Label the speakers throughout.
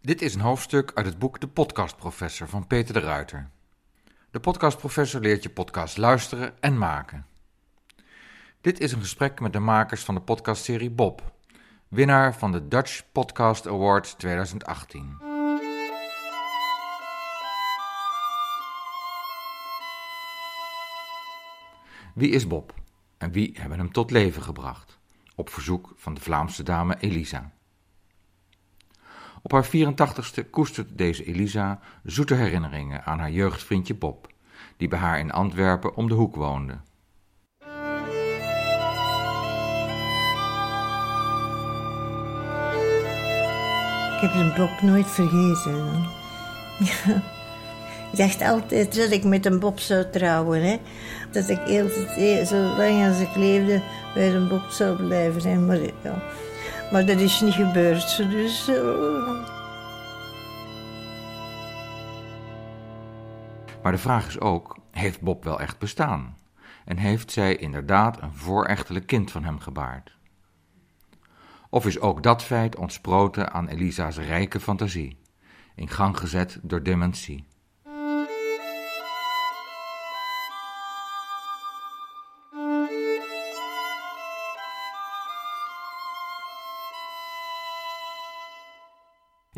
Speaker 1: Dit is een hoofdstuk uit het boek De Podcastprofessor van Peter de Ruiter. De Podcastprofessor leert je podcast luisteren en maken. Dit is een gesprek met de makers van de podcastserie Bob, winnaar van de Dutch Podcast Award 2018. Wie is Bob en wie hebben hem tot leven gebracht? Op verzoek van de Vlaamse dame Elisa. Op haar 84ste koestert deze Elisa zoete herinneringen aan haar jeugdvriendje Bob, die bij haar in Antwerpen om de hoek woonde.
Speaker 2: Ik heb zijn Bob nooit vergeten. Ja. Ik dacht altijd dat ik met een Bob zou trouwen. Hè? Dat ik heel, zo lang als ik leefde bij een Bob zou blijven. Hè? Maar, ja. Maar dat is niet gebeurd. Dus, uh...
Speaker 1: Maar de vraag is ook, heeft Bob wel echt bestaan? En heeft zij inderdaad een voorechtelijk kind van hem gebaard? Of is ook dat feit ontsproten aan Elisa's rijke fantasie, in gang gezet door dementie?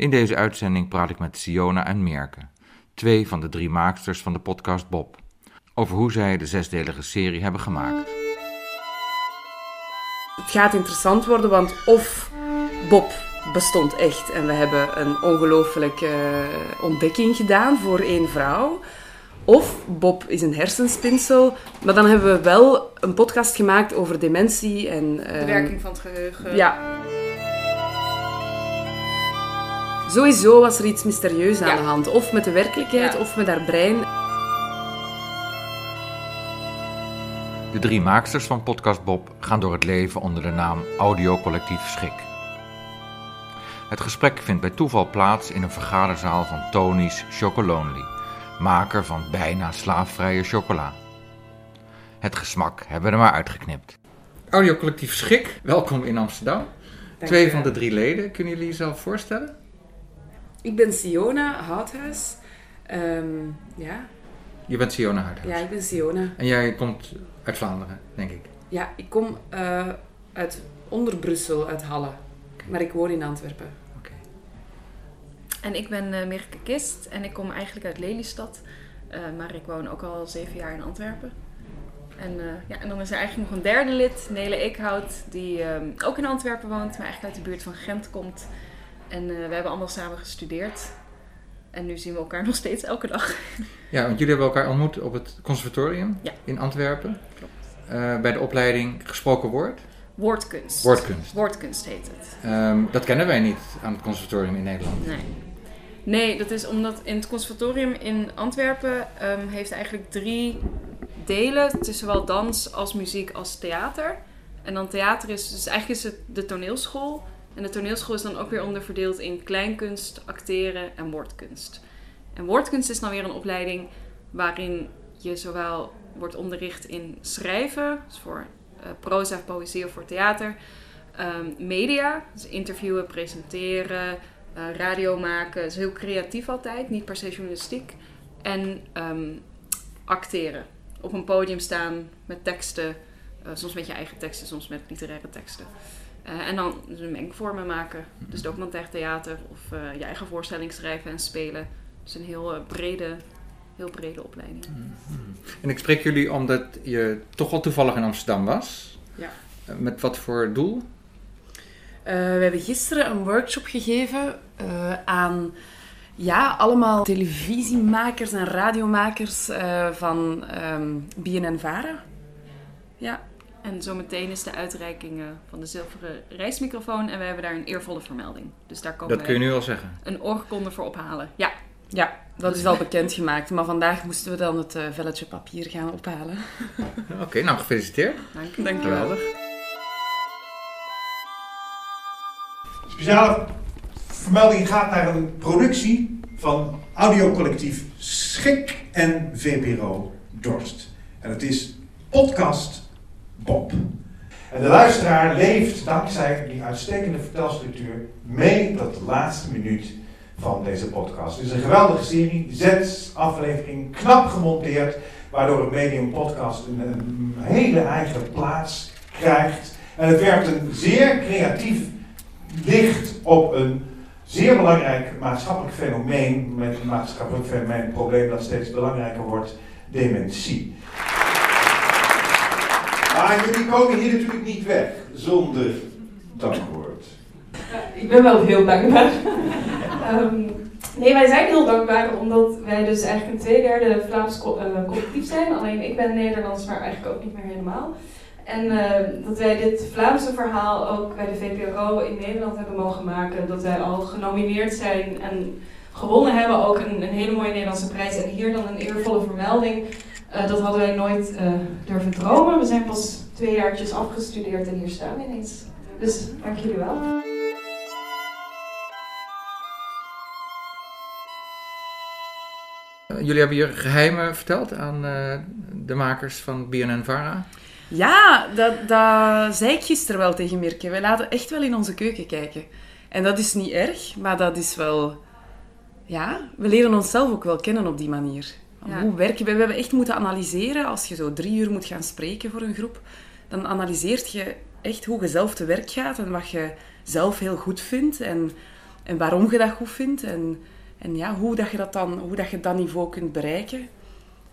Speaker 1: In deze uitzending praat ik met Siona en Merke, twee van de drie maaksters van de podcast Bob, over hoe zij de zesdelige serie hebben gemaakt.
Speaker 3: Het gaat interessant worden, want of Bob bestond echt en we hebben een ongelooflijke uh, ontdekking gedaan voor één vrouw. Of Bob is een hersenspinsel, maar dan hebben we wel een podcast gemaakt over dementie en...
Speaker 4: Uh, de werking van het geheugen.
Speaker 3: Ja. Sowieso was er iets mysterieus aan
Speaker 4: Ja.
Speaker 3: de hand. Of met de werkelijkheid,
Speaker 4: Ja.
Speaker 3: of met haar brein.
Speaker 1: De drie maaksters van podcast Bob gaan door het leven onder de naam Audiocollectief Schik. Het gesprek vindt bij toeval plaats in een vergaderzaal van Tony's Chocolonely, maker van bijna slaafvrije chocola. Het gesmak hebben we er maar uitgeknipt. Audiocollectief Schik, welkom in Amsterdam. Twee
Speaker 3: je.
Speaker 1: van de drie leden, kunnen jullie jezelf voorstellen?
Speaker 3: Ik ben Siona Houthuis. Ehm, ja.
Speaker 1: Je bent Siona Harthuis.
Speaker 3: ja, ik ben Siona.
Speaker 1: En jij komt uit Vlaanderen, denk ik.
Speaker 3: Ja, ik kom eh, uit onder Brussel, uit Halle. Maar ik woon in Antwerpen.
Speaker 1: Oké.
Speaker 4: En ik ben Mirke Kist en ik kom eigenlijk uit Lelystad. eh, maar ik woon ook al zeven jaar in Antwerpen. En, eh, ja, en dan is er eigenlijk nog een derde lid, Nele Eekhout, die ehm, ook in Antwerpen woont, maar eigenlijk uit de buurt van Gent komt. En eh, we hebben allemaal samen gestudeerd. En nu zien we elkaar nog steeds elke dag.
Speaker 1: Ja, want jullie hebben elkaar ontmoet op het conservatorium
Speaker 4: Ja.
Speaker 1: in Antwerpen.
Speaker 4: Klopt.
Speaker 1: Eh, bij de opleiding Gesproken Woord.
Speaker 4: Woordkunst.
Speaker 1: Woordkunst.
Speaker 4: Woordkunst heet het.
Speaker 1: Ehm, dat kennen wij niet aan het conservatorium in Nederland.
Speaker 4: Nee. Nee, dat is omdat in het conservatorium in Antwerpen ehm, heeft eigenlijk drie delen. Het is zowel dans als muziek als theater. En dan theater is, dus eigenlijk is het de toneelschool. En de toneelschool is dan ook weer onderverdeeld in kleinkunst, acteren en woordkunst. En woordkunst is dan weer een opleiding waarin je zowel wordt onderricht in schrijven, dus voor eh, proza, poëzie of voor theater. Ehm, media, dus interviewen, presenteren, eh, radio maken. is heel creatief altijd, niet per se journalistiek. En ehm, acteren. Op een podium staan met teksten, eh, soms met je eigen teksten, soms met literaire teksten. Eh, en dan dus mengvormen maken. Dus documentair theater of eh, je eigen voorstelling schrijven en spelen. Dus een heel eh, brede, heel brede opleiding.
Speaker 1: En ik spreek jullie omdat je toch wel toevallig in Amsterdam was.
Speaker 3: Ja.
Speaker 1: Met wat voor doel?
Speaker 3: Eh, we hebben gisteren een workshop gegeven eh, aan ja, allemaal televisiemakers en radiomakers eh, van ehm BNN Vara. Ja,
Speaker 4: En zometeen is de uitreiking eh, van de zilveren reismicrofoon. En we hebben daar een eervolle vermelding. Dus daar komen
Speaker 1: Dat kun je
Speaker 4: we
Speaker 1: nu al zeggen.
Speaker 4: een oorkonde voor ophalen. Ja,
Speaker 3: ja, dat is al bekendgemaakt. Maar vandaag moesten we dan het eh, velletje papier gaan ophalen.
Speaker 1: Oké, nou gefeliciteerd.
Speaker 4: dank je.
Speaker 3: Dankjewel.
Speaker 1: Geweldig.
Speaker 5: Speciale vermelding gaat naar een productie van audiocollectief Schik en VPRO Dorst. En het is podcast Bob. En de luisteraar leeft dankzij die uitstekende vertelstructuur mee tot de laatste minuut van deze podcast. Het is een geweldige serie, zes afleveringen, knap gemonteerd, waardoor het medium podcast een, een hele eigen plaats krijgt. En het werpt een zeer creatief licht op een zeer belangrijk maatschappelijk fenomeen, met een maatschappelijk fenomeen, een probleem dat steeds belangrijker wordt, dementie. Maar jullie komen hier natuurlijk niet weg zonder dankwoord.
Speaker 6: Ik ben wel heel dankbaar. Ehm, nee, wij zijn heel dankbaar omdat wij dus eigenlijk een tweederde Vlaams co- eh, collectief zijn. Alleen ik ben Nederlands, maar eigenlijk ook niet meer helemaal. En eh, dat wij dit Vlaamse verhaal ook bij de VPRO in Nederland hebben mogen maken. Dat wij al genomineerd zijn en gewonnen hebben. Ook een, een hele mooie Nederlandse prijs. En hier dan een eervolle vermelding. Eh, dat hadden wij nooit eh, durven dromen. We zijn pas twee jaartjes afgestudeerd en hier staan we ineens. Dus dank jullie wel.
Speaker 1: Jullie hebben hier geheimen verteld aan eh, de makers van BNN Vara.
Speaker 3: Ja, dat, dat zei ik gisteren wel tegen Mirke. Wij laten echt wel in onze keuken kijken. En dat is niet erg, maar dat is wel... Ja, we leren onszelf ook wel kennen op die manier.
Speaker 4: Ja.
Speaker 3: Hoe werken we? We hebben echt moeten analyseren. Als je zo drie uur moet gaan spreken voor een groep, dan analyseert je echt hoe je zelf te werk gaat en wat je zelf heel goed vindt en, en waarom je dat goed vindt. En, en ja, hoe, dat je dat dan, hoe dat je dat niveau kunt bereiken.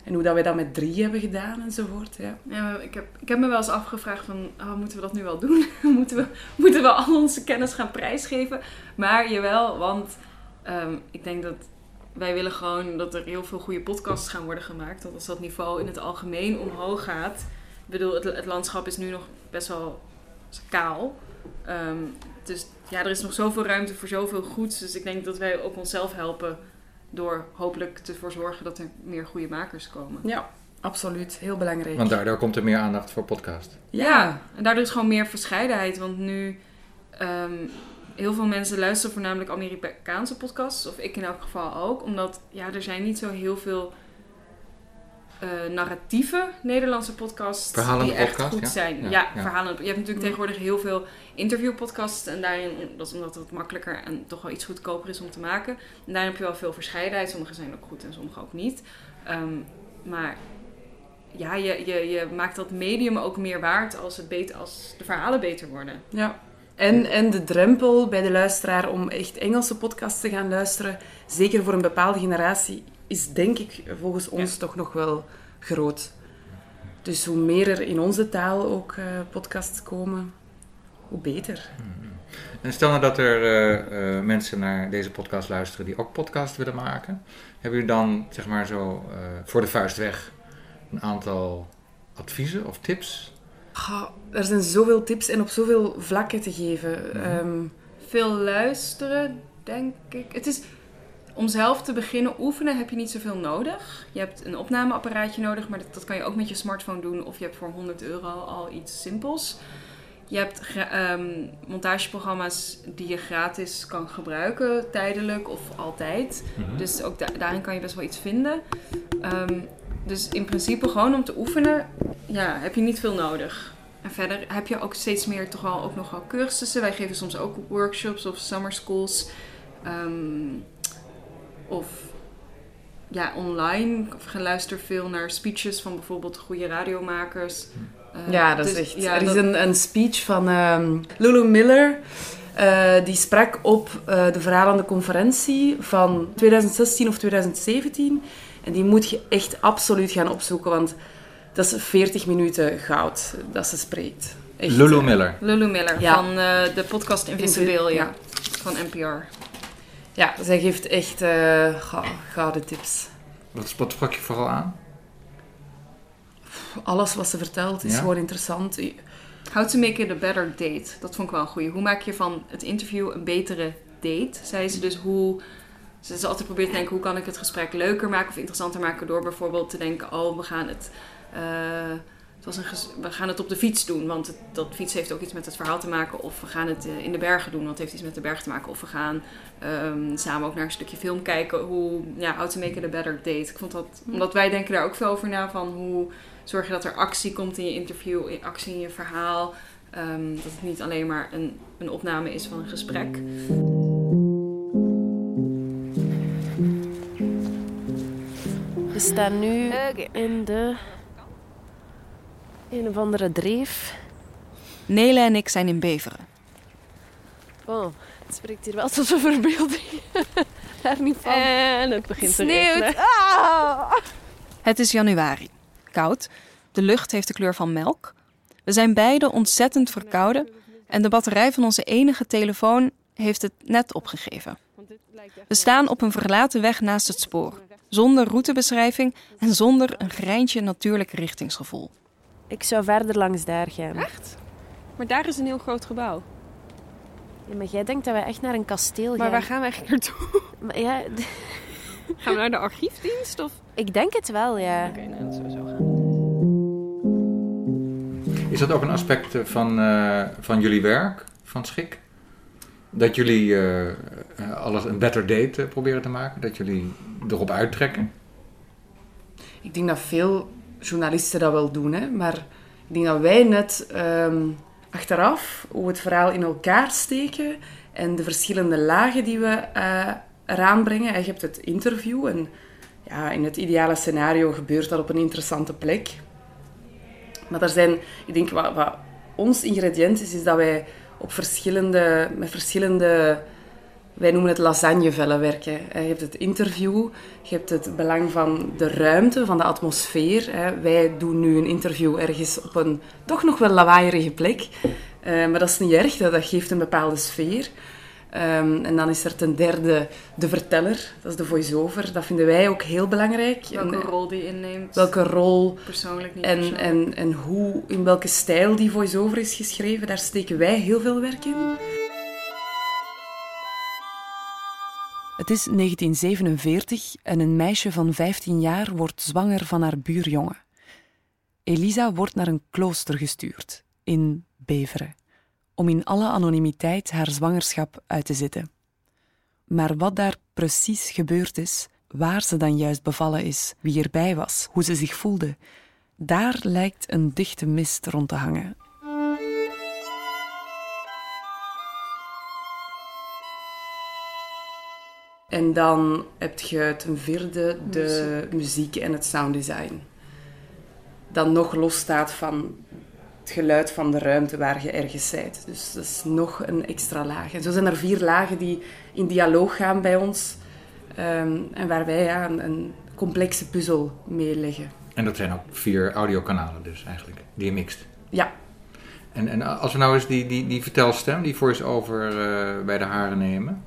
Speaker 3: En hoe dat wij dat met drie hebben gedaan enzovoort. Ja.
Speaker 4: Ik, heb, ik heb me wel eens afgevraagd van, oh, moeten we dat nu wel doen? moeten, we, moeten we al onze kennis gaan prijsgeven? Maar jawel, want ehm, ik denk dat wij willen gewoon dat er heel veel goede podcasts gaan worden gemaakt. Dat als dat niveau in het algemeen omhoog gaat. Ik bedoel, het, het landschap is nu nog best wel kaal. Ehm, dus ja, er is nog zoveel ruimte voor zoveel goeds. Dus ik denk dat wij ook onszelf helpen door hopelijk ervoor zorgen dat er meer goede makers komen.
Speaker 3: Ja, absoluut. Heel belangrijk.
Speaker 1: Want daardoor komt er meer aandacht voor podcast.
Speaker 4: Ja, en daardoor is gewoon meer verscheidenheid. Want nu, ehm, heel veel mensen luisteren voornamelijk Amerikaanse podcasts. Of ik in elk geval ook. Omdat, ja, er zijn niet zo heel veel eh, narratieve Nederlandse podcasts
Speaker 1: Verhalende
Speaker 4: die echt goed
Speaker 1: ja?
Speaker 4: zijn.
Speaker 1: Ja,
Speaker 4: Ja,
Speaker 1: ja.
Speaker 4: verhalen. Je hebt natuurlijk tegenwoordig heel veel interviewpodcasts. En daarin, dat is omdat het makkelijker en toch wel iets goedkoper is om te maken. En daarin heb je wel veel verscheidenheid. Sommige zijn ook goed en sommige ook niet. Ehm, maar ja, je, je, je maakt dat medium ook meer waard als, het beter, als de verhalen beter worden.
Speaker 3: Ja. En, en de drempel bij de luisteraar om echt Engelse podcasts te gaan luisteren, zeker voor een bepaalde generatie, is denk ik volgens ons toch nog wel groot. Dus hoe meer er in onze taal ook eh, podcasts komen, hoe beter.
Speaker 1: En stel nou dat er eh, eh, mensen naar deze podcast luisteren die ook podcast willen maken. Hebben jullie dan, zeg maar zo, voor de vuist weg een aantal adviezen of tips?
Speaker 3: Er zijn zoveel tips en op zoveel vlakken te geven.
Speaker 1: Mhm.
Speaker 3: Ehm,
Speaker 4: Veel luisteren, denk ik. Het is, om zelf te beginnen oefenen heb je niet zoveel nodig. Je hebt een opnameapparaatje nodig, maar dat, dat kan je ook met je smartphone doen. Of je hebt voor 100 euro al iets simpels. Je hebt ehm, montageprogramma's die je gratis kan gebruiken, tijdelijk of altijd. Dus ook da- daarin kan je best wel iets vinden. Ehm, dus in principe gewoon om te oefenen, ja, heb je niet veel nodig. En verder heb je ook steeds meer toch wel ook nog wel cursussen. Wij geven soms ook workshops of summer schools. Ehm, of ja, online. Of je luistert veel naar speeches van bijvoorbeeld goede radiomakers. Eh,
Speaker 3: Ja, dat is
Speaker 4: dus-
Speaker 3: echt.
Speaker 4: ja,
Speaker 3: er is
Speaker 4: dat-
Speaker 3: een, een speech van ehm, Lulu Miller. eh, die sprak op eh, de verhalende conferentie van 2016 of 2017. En die moet je echt absoluut gaan opzoeken, want dat is 40 minuten goud dat ze spreekt. Echt,
Speaker 1: Lulu Miller.
Speaker 4: Lulu Miller
Speaker 3: Ja.
Speaker 4: van eh, de podcast Invisibilia
Speaker 3: Ja.
Speaker 4: van NPR.
Speaker 3: Ja, zij geeft echt eh, gou- gouden tips.
Speaker 1: Wat, wat sprak je vooral aan?
Speaker 3: Alles wat ze vertelt is
Speaker 1: Ja?
Speaker 3: gewoon interessant.
Speaker 4: How to make it a better date. Dat vond ik wel een goeie. Hoe maak je van het interview een betere date? Zei ze dus hoe... Ze is altijd probeert te denken, hoe kan ik het gesprek leuker maken of interessanter maken door bijvoorbeeld te denken, oh, we gaan het... eh, het was een we gaan het op de fiets doen, want dat fiets heeft ook iets met het verhaal te maken. Of we gaan het eh, in de bergen doen, want het heeft iets met de berg te maken. Of we gaan ehm, samen ook naar een stukje film kijken, hoe ja, How to Make It a Better Date. Ik vond dat, hm. omdat wij denken daar ook veel over na, van hoe zorg je dat er actie komt in je interview, actie in je verhaal. Ehm, dat het niet alleen maar een, een opname is van een gesprek.
Speaker 7: We staan nu in de een of andere dreef.
Speaker 8: Nele en ik zijn in Beveren.
Speaker 7: Oh, het spreekt hier wel tot een verbeelding. Daar niet van. En het begint te
Speaker 8: Sneeuwt.
Speaker 7: regenen. Ah!
Speaker 8: Het is januari. Koud. De lucht heeft de kleur van melk. We zijn beide ontzettend verkouden. En de batterij van onze enige telefoon heeft het net opgegeven. We staan op een verlaten weg naast het spoor. Zonder routebeschrijving en zonder een greintje natuurlijk richtingsgevoel.
Speaker 7: Ik zou verder langs daar gaan.
Speaker 8: Echt? Maar daar is een heel groot gebouw.
Speaker 7: Ja, maar jij denkt dat we echt naar een kasteel gaan.
Speaker 8: Maar waar gaan we eigenlijk naartoe?
Speaker 7: Maar ja,
Speaker 8: Gaan we naar de archiefdienst? Of?
Speaker 7: ik denk het wel, ja.
Speaker 8: Oké, nou, dat zo gaan.
Speaker 1: Is dat ook een aspect eh, van, eh, van jullie werk, van Schik? Dat jullie eh, alles een better date proberen te maken? Dat jullie erop uittrekken?
Speaker 3: Ik denk dat veel journalisten dat wel doen, hè? maar ik denk dat wij net ehm, achteraf hoe we het verhaal in elkaar steken en de verschillende lagen die we eh, eraan brengen. En je hebt het interview en ja, in het ideale scenario gebeurt dat op een interessante plek. Maar er zijn, ik denk wat, wat ons ingrediënt is, is dat wij op verschillende, met verschillende wij noemen het lasagnevellen werken. Je hebt het interview, je hebt het belang van de ruimte, van de atmosfeer. Wij doen nu een interview ergens op een toch nog wel lawaaierige plek. Eh, maar dat is niet erg, dat, geeft een bepaalde sfeer. Ehm, en dan is er ten derde de verteller, dat is de voice-over. Dat vinden wij ook heel belangrijk.
Speaker 4: Welke
Speaker 3: En, eh,
Speaker 4: rol die inneemt.
Speaker 3: welke rol
Speaker 4: Persoonlijk niet
Speaker 3: en,
Speaker 4: persoonlijk.
Speaker 3: en, en hoe, in welke stijl die voice-over is geschreven, daar steken wij heel veel werk in. Het is 1947 en een meisje van 15 jaar wordt zwanger van haar buurjongen. Elisa wordt naar een klooster gestuurd, in Beveren, om in alle anonimiteit haar zwangerschap uit te zitten. Maar wat daar precies gebeurd is, waar ze dan juist bevallen is, wie erbij was, hoe ze zich voelde, daar lijkt een dichte mist rond te hangen. En dan heb je ten vierde de muziek en het sounddesign. Dat nog los staat van het geluid van de ruimte waar je ergens bent. Dus dat is nog een extra laag. En zo zijn er vier lagen die in dialoog gaan bij ons. ehm, en waar wij ja, een, een complexe puzzel mee leggen.
Speaker 1: En dat zijn ook vier audiokanalen dus eigenlijk, die je mixt.
Speaker 3: Ja,
Speaker 1: En, en als we nou eens die, die, die vertelstem, die voice-over eh, bij de haren nemen.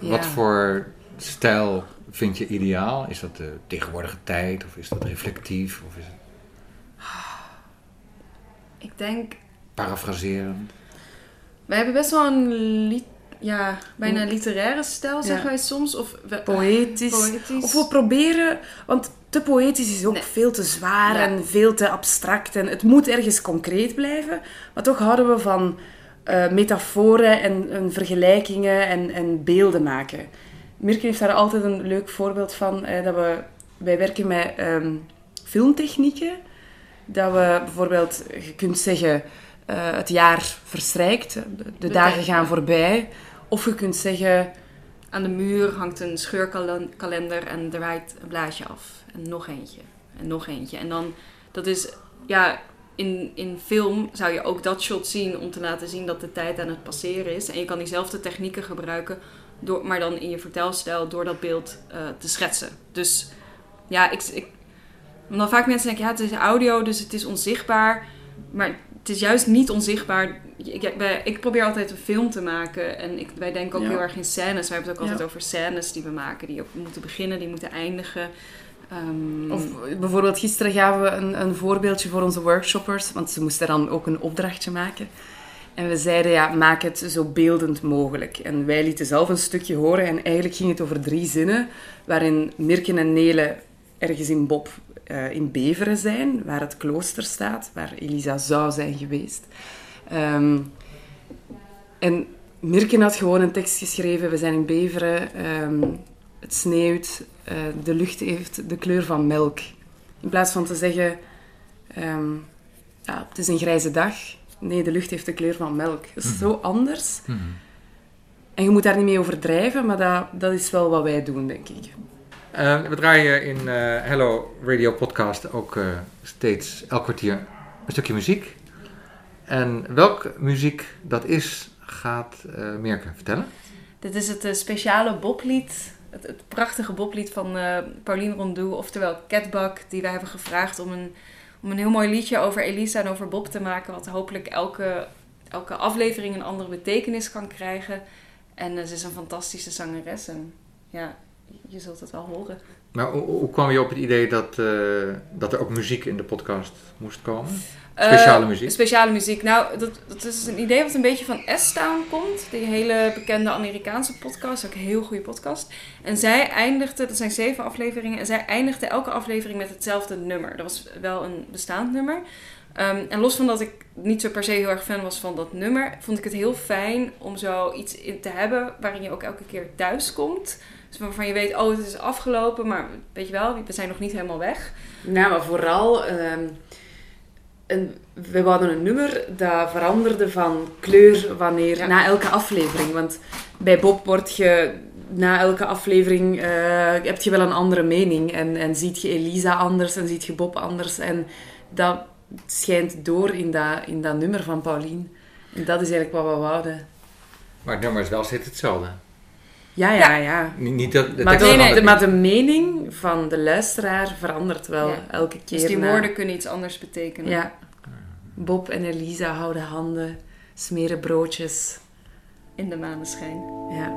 Speaker 3: Ja.
Speaker 1: Wat voor stijl vind je ideaal? Is dat de tegenwoordige tijd of is dat reflectief of is het
Speaker 4: Ik denk,
Speaker 1: parafraserend?
Speaker 4: wij hebben best wel een li- ja, bijna literaire stijl, zeggen
Speaker 3: Ja.
Speaker 4: wij soms. Of we-
Speaker 3: Poëtisch.
Speaker 4: poëtisch.
Speaker 3: Of we proberen, want te poëtisch is ook
Speaker 4: Nee.
Speaker 3: veel te zwaar
Speaker 4: Ja.
Speaker 3: en veel te abstract. En het moet ergens concreet blijven. Maar toch houden we van eh, metaforen en, en vergelijkingen en, en beelden maken. Mirke heeft daar altijd een leuk voorbeeld van. eh, dat we, wij werken met ehm, filmtechnieken. Dat we bijvoorbeeld, je kunt zeggen, eh, het jaar verstrijkt, de, de dagen gaan voorbij. Of je kunt zeggen,
Speaker 4: Aan de muur hangt een scheurkalender en draait een blaadje af. En nog eentje. En nog eentje. En dan, dat is, ja, in, in film zou je ook dat shot zien om te laten zien dat de tijd aan het passeren is. En je kan diezelfde technieken gebruiken, door, maar dan in je vertelstijl door dat beeld eh, te schetsen. Dus ja, ik, ik, omdat vaak mensen denken, ja, het is audio, dus het is onzichtbaar. Maar het is juist niet onzichtbaar. Ik, wij- ik probeer altijd een film te maken. En ik, wij denken ook
Speaker 3: Ja.
Speaker 4: heel erg in scènes. Wij hebben het ook altijd over scènes die we maken. Die ook moeten beginnen, die moeten eindigen. Ehm,
Speaker 3: Of bijvoorbeeld gisteren gaven we een, een voorbeeldje voor onze workshoppers, want ze moesten dan ook een opdrachtje maken. En we zeiden, ja, maak het zo beeldend mogelijk. En wij lieten zelf een stukje horen en eigenlijk ging het over drie zinnen, waarin Mirke en Nele ergens in Bob eh, in Beveren zijn, waar het klooster staat, waar Elisa zou zijn geweest. Ehm, en Mirke had gewoon een tekst geschreven, we zijn in Beveren, ehm, het sneeuwt, eh, de lucht heeft de kleur van melk. In plaats van te zeggen, ehm, ja, het is een grijze dag. Nee, de lucht heeft de kleur van melk. Dat is zo anders. En je moet daar niet mee overdrijven, maar dat, dat is wel wat wij doen, denk ik.
Speaker 1: Uh, we draaien in uh, Hello Radio Podcast ook uh, steeds elk kwartier een stukje muziek. En welke muziek dat is, gaat Merke vertellen.
Speaker 4: Dit is het speciale Boblied, het, prachtige Boblied van Pauline Rondoux, oftewel Catbug, die wij hebben gevraagd om een, om een heel mooi liedje over Elisa en over Bob te maken, wat hopelijk elke, elke aflevering een andere betekenis kan krijgen. En ze is een fantastische zangeres en ja, je zult het wel horen.
Speaker 1: Maar hoe, hoe kwam je op het idee dat, uh, dat er ook muziek in de podcast moest komen? Speciale uh, muziek?
Speaker 4: Speciale muziek. Nou, dat, dat is een idee wat een beetje van S-Town komt. Die hele bekende Amerikaanse podcast. Ook een heel goede podcast. En zij eindigde, dat zijn zeven afleveringen. En zij eindigde elke aflevering met hetzelfde nummer. Dat was wel een bestaand nummer. Um, en los van dat ik niet zo per se heel erg fan was van dat nummer, vond ik het heel fijn om zo iets in te hebben waarin je ook elke keer thuis komt. Dus waarvan je weet, oh, het is afgelopen, maar weet je wel, we zijn nog niet helemaal weg.
Speaker 3: Nou, maar vooral, um, een, we hadden een nummer dat veranderde van kleur wanneer, na elke aflevering. Want bij Bob word je na elke aflevering uh, heb je wel een andere mening. En, en ziet je Elisa anders en ziet je Bob anders. En dat schijnt door in dat, in dat nummer van Pauline. En dat is eigenlijk wat we wouden.
Speaker 1: Maar het nummer is wel steeds hetzelfde.
Speaker 3: Ja, ja, ja.
Speaker 1: Niet, dat,
Speaker 3: maar, nee, de, maar de mening van de luisteraar verandert wel elke keer.
Speaker 4: Dus die woorden kunnen iets anders betekenen.
Speaker 3: Ja. Bob en Elisa houden handen, smeren broodjes.
Speaker 4: In de maneschijn.
Speaker 3: Ja.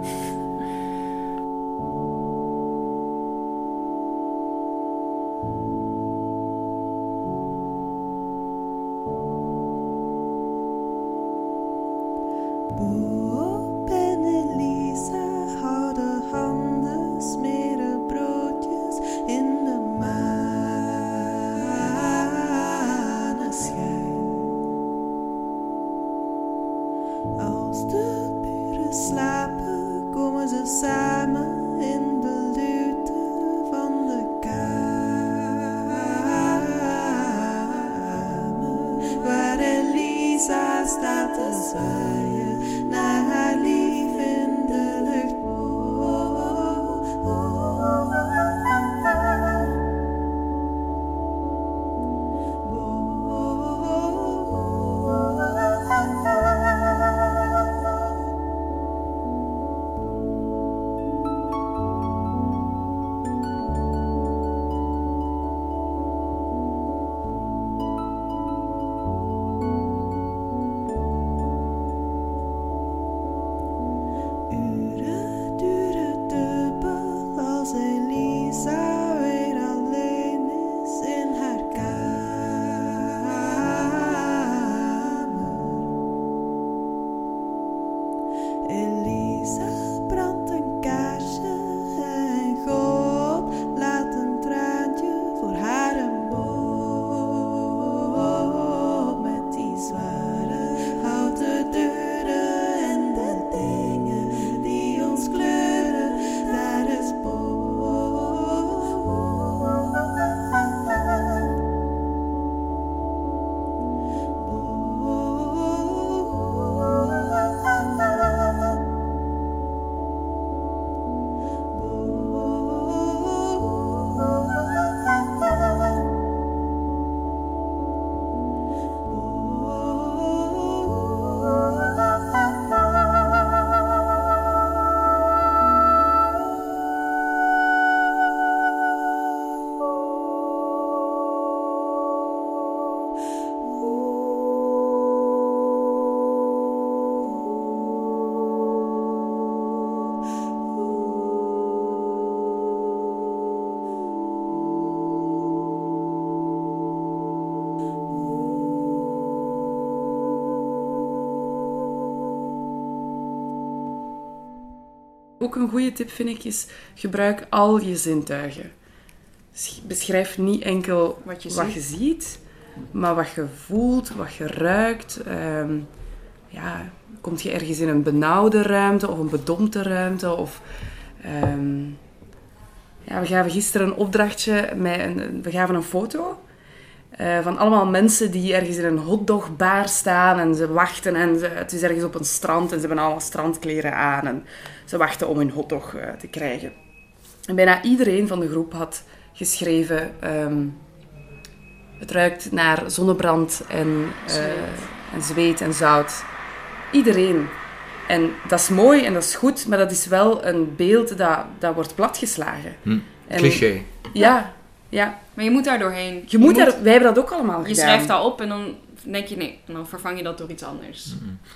Speaker 3: Ook een goede tip vind ik is gebruik al je zintuigen. Beschrijf niet enkel wat je, wat je ziet, maar wat je voelt, wat je ruikt. Um, ja, komt je ergens in een benauwde ruimte of een bedompte ruimte? Of, um, ja, we gaven gisteren een opdrachtje, met een, we gaven een foto uh, van allemaal mensen die ergens in een hotdogbar staan en ze wachten. En ze, het is ergens op een strand en ze hebben allemaal strandkleren aan. En ze wachten om hun hotdog uh, te krijgen. En bijna iedereen van de groep had geschreven... ehm, het ruikt naar zonnebrand en
Speaker 4: Zweet.
Speaker 3: eh, en, zweet en zout. Iedereen. En dat is mooi en dat is goed, maar dat is wel een beeld dat, dat wordt platgeslagen.
Speaker 1: Hm.
Speaker 3: En-
Speaker 1: Cliché.
Speaker 3: Ja, ja.
Speaker 4: Maar je moet daar doorheen.
Speaker 3: Je moet daar, wij hebben dat ook allemaal
Speaker 4: Je
Speaker 3: gedaan.
Speaker 4: schrijft dat op en dan denk je nee. En dan vervang je dat door iets anders.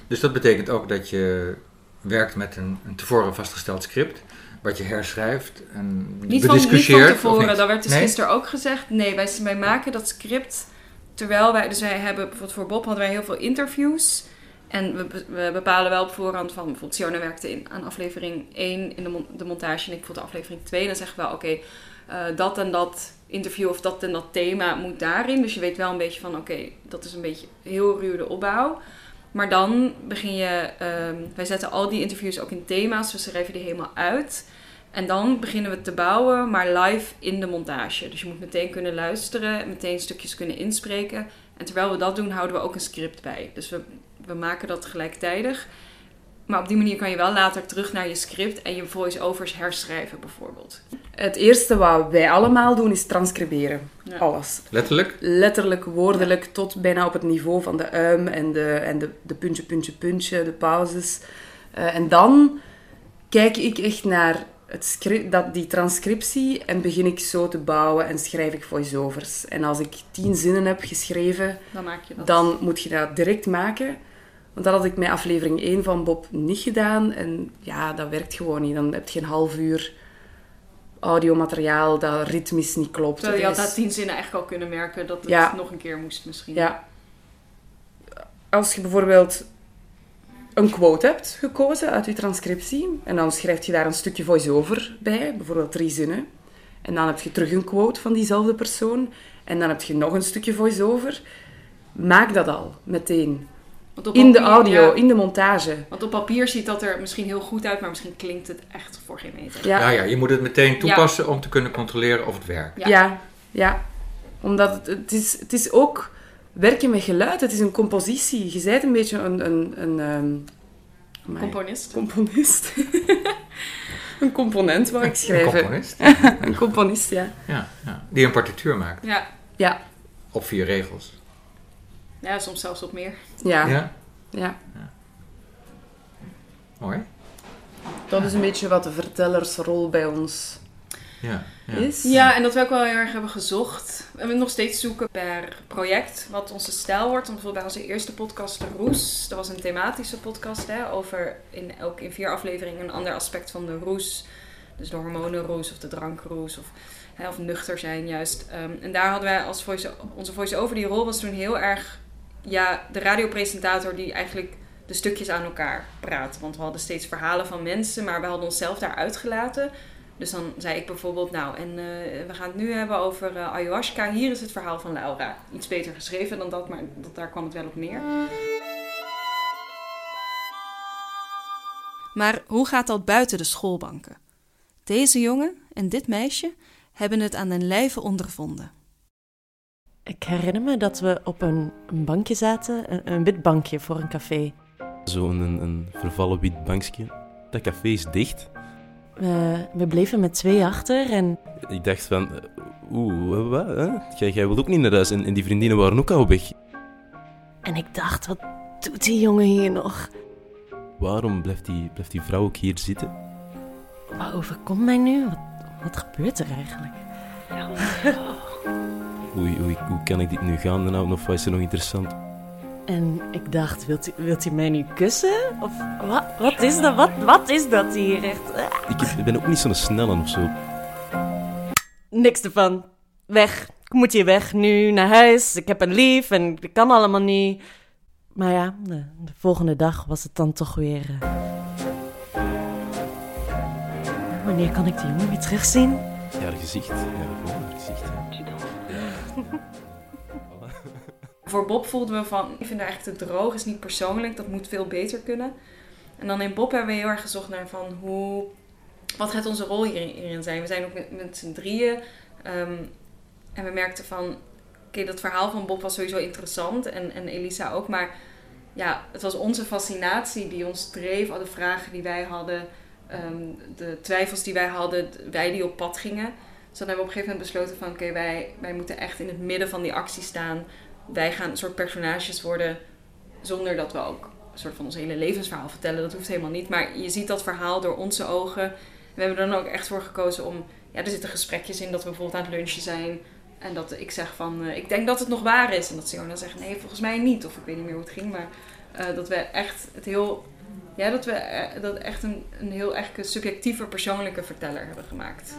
Speaker 1: Dus dat betekent ook dat je werkt met een, een tevoren vastgesteld script, wat je herschrijft en
Speaker 4: Niet van, niet van tevoren, dat werd dus
Speaker 1: Nee?
Speaker 4: gisteren ook gezegd. Nee, wij, wij maken dat script terwijl wij... Dus wij hebben bijvoorbeeld voor Bob hadden wij heel veel interviews. En we, we bepalen wel op voorhand van... Bijvoorbeeld Siona werkte in, aan aflevering 1 in de, mon- de montage en ik voor de aflevering 2. En dan zeggen we wel, oké, eh, dat en dat interview of dat en dat thema moet daarin. Dus je weet wel een beetje van, oké, dat is een beetje heel ruw de opbouw. Maar dan begin je... ehm, wij zetten al die interviews ook in thema's. We schrijven die helemaal uit. En dan beginnen we te bouwen, maar live in de montage. Dus je moet meteen kunnen luisteren, meteen stukjes kunnen inspreken. En terwijl we dat doen, houden we ook een script bij. Dus we, we maken dat gelijktijdig. Maar op die manier kan je wel later terug naar je script en je voice-overs herschrijven, bijvoorbeeld.
Speaker 3: Het eerste wat wij allemaal doen is transcriberen.
Speaker 4: Ja.
Speaker 3: Alles.
Speaker 1: Letterlijk?
Speaker 3: Letterlijk, woordelijk, tot bijna op het niveau van de uim en de, en de, de puntje, puntje, puntje, de pauzes. Eh, en dan kijk ik echt naar het script, dat, die transcriptie en begin ik zo te bouwen en schrijf ik voice-overs. En als ik tien zinnen heb geschreven,
Speaker 4: Dan maak je dat.
Speaker 3: dan moet je dat direct maken. Want dat had ik met aflevering 1 van Bob niet gedaan. En ja, dat werkt gewoon niet. Dan heb je een half uur audiomateriaal dat ritmisch niet klopt.
Speaker 4: Terwijl je had na tien zinnen eigenlijk al kunnen merken dat het
Speaker 3: Ja.
Speaker 4: nog een keer moest misschien.
Speaker 3: Ja. Als je bijvoorbeeld een quote hebt gekozen uit je transcriptie, en dan schrijf je daar een stukje voice-over bij, bijvoorbeeld drie zinnen, en dan heb je terug een quote van diezelfde persoon, en dan heb je nog een stukje voice-over, maak dat al meteen.
Speaker 4: Want op
Speaker 3: In de audio,
Speaker 4: ja.
Speaker 3: in de montage.
Speaker 4: Want op papier ziet dat er misschien heel goed uit, maar misschien klinkt het echt voor geen meter.
Speaker 3: Ja,
Speaker 1: Ja, ja, je moet het meteen toepassen om te kunnen controleren of het werkt.
Speaker 4: Ja.
Speaker 3: ja. ja, Omdat het, het, is, het is ook werken met geluid, het is een compositie. Je bent een beetje een... een, een ehm, amai.
Speaker 4: Componist.
Speaker 3: Componist. een component wou ik
Speaker 1: Een
Speaker 3: schrijven.
Speaker 1: componist.
Speaker 3: Een componist, ja.
Speaker 1: Ja, ja, die een partituur maakt
Speaker 4: Ja.
Speaker 3: Ja,
Speaker 1: op vier regels.
Speaker 4: Ja, soms zelfs op meer.
Speaker 3: ja,
Speaker 1: Ja,
Speaker 3: ja.
Speaker 1: mooi.
Speaker 3: Dat is een beetje wat de vertellersrol bij ons
Speaker 1: Ja, ja.
Speaker 3: is.
Speaker 4: Ja, en dat we ook wel heel erg hebben gezocht. En we nog steeds zoeken per project wat onze stijl wordt. Bijvoorbeeld bij onze eerste podcast, De Roes, dat was een thematische podcast hè, over in, ook in vier afleveringen een ander aspect van de roes. Dus de hormonenroes of de drankroes of, hè, of nuchter zijn juist. Ehm, en daar hadden wij als voice, onze voice-over, die rol was toen heel erg ja, de radiopresentator die eigenlijk de stukjes aan elkaar praat. Want we hadden steeds verhalen van mensen, maar we hadden onszelf daar uitgelaten. Dus dan zei ik bijvoorbeeld, nou, en eh, we gaan het nu hebben over eh, ayahuasca. Hier is het verhaal van Laura. Iets beter geschreven dan dat, maar dat, daar kwam het wel op neer.
Speaker 8: Maar hoe gaat dat buiten de schoolbanken? Deze jongen en dit meisje hebben het aan den lijve ondervonden.
Speaker 9: Ik herinner me dat we op een, een bankje zaten, een, een wit bankje voor een café.
Speaker 10: Zo'n een, een vervallen wit bankje. Dat café is dicht.
Speaker 9: We, we bleven met twee achter en
Speaker 10: Ik dacht van, eh, oeh, wat? Hè? Jij, jij wilt ook niet naar huis. En, en die vriendinnen waren ook al weg.
Speaker 9: En ik dacht, wat doet die jongen hier nog?
Speaker 10: Waarom blijft die, blijft die vrouw ook hier zitten?
Speaker 9: Wat overkomt mij nu? Wat, wat gebeurt er eigenlijk?
Speaker 10: Hoe, kan ik dit nu gaan? Nou, of wat is er nog interessant?
Speaker 9: En ik dacht, wilt hij, wilt hij mij nu kussen? Of wat, wat is dat? Wat, wat is dat hier echt? Ah,
Speaker 10: Ik ben ook niet zo'n snelle of zo.
Speaker 9: Niks ervan. Weg. Ik moet hier weg nu naar huis. Ik heb een lief en dat kan allemaal niet. Maar ja, de, de volgende dag was het dan toch weer. eh, Wanneer kan ik die jongen weer terugzien?
Speaker 10: Ja, haar gezicht. Ja, gewoon haar gezicht. ja.
Speaker 4: Voor Bob voelden we van, ik vind het eigenlijk te droog, is niet persoonlijk, dat moet veel beter kunnen. En dan in Bob hebben we heel erg gezocht naar van hoe, wat gaat onze rol hierin, hierin zijn. We zijn ook met, met z'n drieën ehm, en we merkten van, oké, dat verhaal van Bob was sowieso interessant en, en Elisa ook, maar ja, het was onze fascinatie die ons dreef, al de vragen die wij hadden. ehm, de twijfels die wij hadden, wij die op pad gingen. Dus dan hebben we op een gegeven moment besloten van oké, wij, wij moeten echt in het midden van die actie staan. Wij gaan een soort personages worden zonder dat we ook een soort van ons hele levensverhaal vertellen. Dat hoeft helemaal niet. Maar je ziet dat verhaal door onze ogen. We hebben er dan ook echt voor gekozen om... Ja, er zitten gesprekjes in dat we bijvoorbeeld aan het lunchen zijn. En dat ik zeg van, eh, ik denk dat het nog waar is. En dat Siona zegt, nee, volgens mij niet. Of ik weet niet meer hoe het ging. Maar eh, dat we echt het heel... Ja, dat we eh, dat echt een, een heel subjectieve, persoonlijke verteller hebben gemaakt.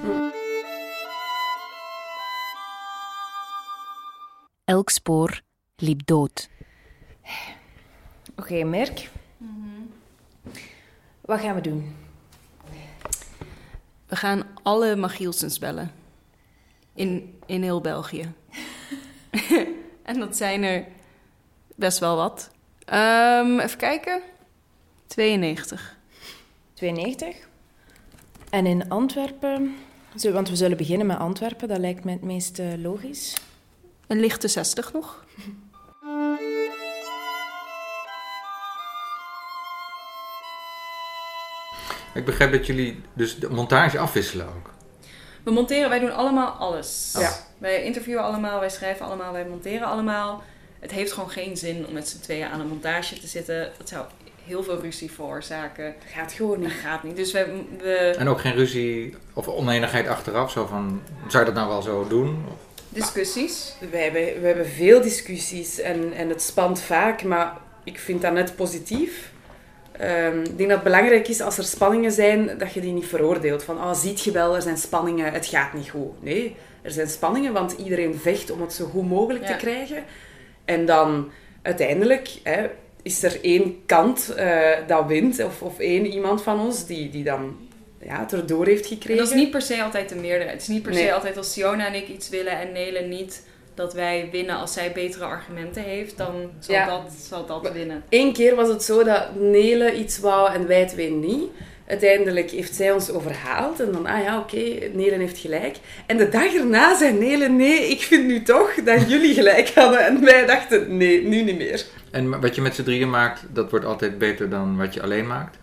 Speaker 11: Elk spoor liep dood.
Speaker 12: Oké, Merk. Wat gaan we doen?
Speaker 8: We gaan alle Magielsens bellen. In, in heel België. en dat zijn er best wel wat. Ehm, even kijken. 92.
Speaker 12: 92. En in Antwerpen, zo- want we zullen beginnen met Antwerpen, dat lijkt mij het meest eh, logisch.
Speaker 8: Een lichte 60 nog.
Speaker 1: Ik begrijp dat jullie dus de montage afwisselen ook.
Speaker 4: We monteren, wij doen allemaal alles.
Speaker 1: Ja.
Speaker 4: Wij interviewen allemaal, wij schrijven allemaal, wij monteren allemaal. Het heeft gewoon geen zin om met z'n tweeën aan een montage te zitten. Dat zou heel veel ruzie veroorzaken. Dat
Speaker 12: gaat gewoon niet.
Speaker 4: Dat gaat niet. Dus we, we
Speaker 1: En ook geen ruzie of oneenigheid achteraf. Zo van, zou je dat nou wel zo doen? Of-
Speaker 4: discussies.
Speaker 3: We hebben, we hebben veel discussies en, en het spant vaak, maar ik vind dat net positief. Ehm, ik denk dat het belangrijk is als er spanningen zijn, dat je die niet veroordeelt. Van, oh, ziet je wel, er zijn spanningen, het gaat niet goed. Nee, er zijn spanningen, want iedereen vecht om het zo goed mogelijk
Speaker 4: Ja.
Speaker 3: te krijgen. En dan uiteindelijk hè, is er één kant eh, dat wint, of, of één iemand van ons die, die dan ja, het erdoor heeft gekregen.
Speaker 4: En dat is niet per se altijd de meerderheid. Het is niet per
Speaker 3: Nee.
Speaker 4: se altijd als Siona en ik iets willen en Nele niet dat wij winnen als zij betere argumenten heeft, dan zal
Speaker 3: Ja.
Speaker 4: dat, zal dat winnen.
Speaker 3: Eén keer was het zo dat Nele iets wou en wij twee niet. Uiteindelijk heeft zij ons overhaald. En dan, ah ja, oké, Nele heeft gelijk. En de dag erna zei Nele, nee, ik vind nu toch dat jullie gelijk hadden. En wij dachten, nee, nu niet meer.
Speaker 1: En wat je met z'n drieën maakt, dat wordt altijd beter dan wat je alleen maakt.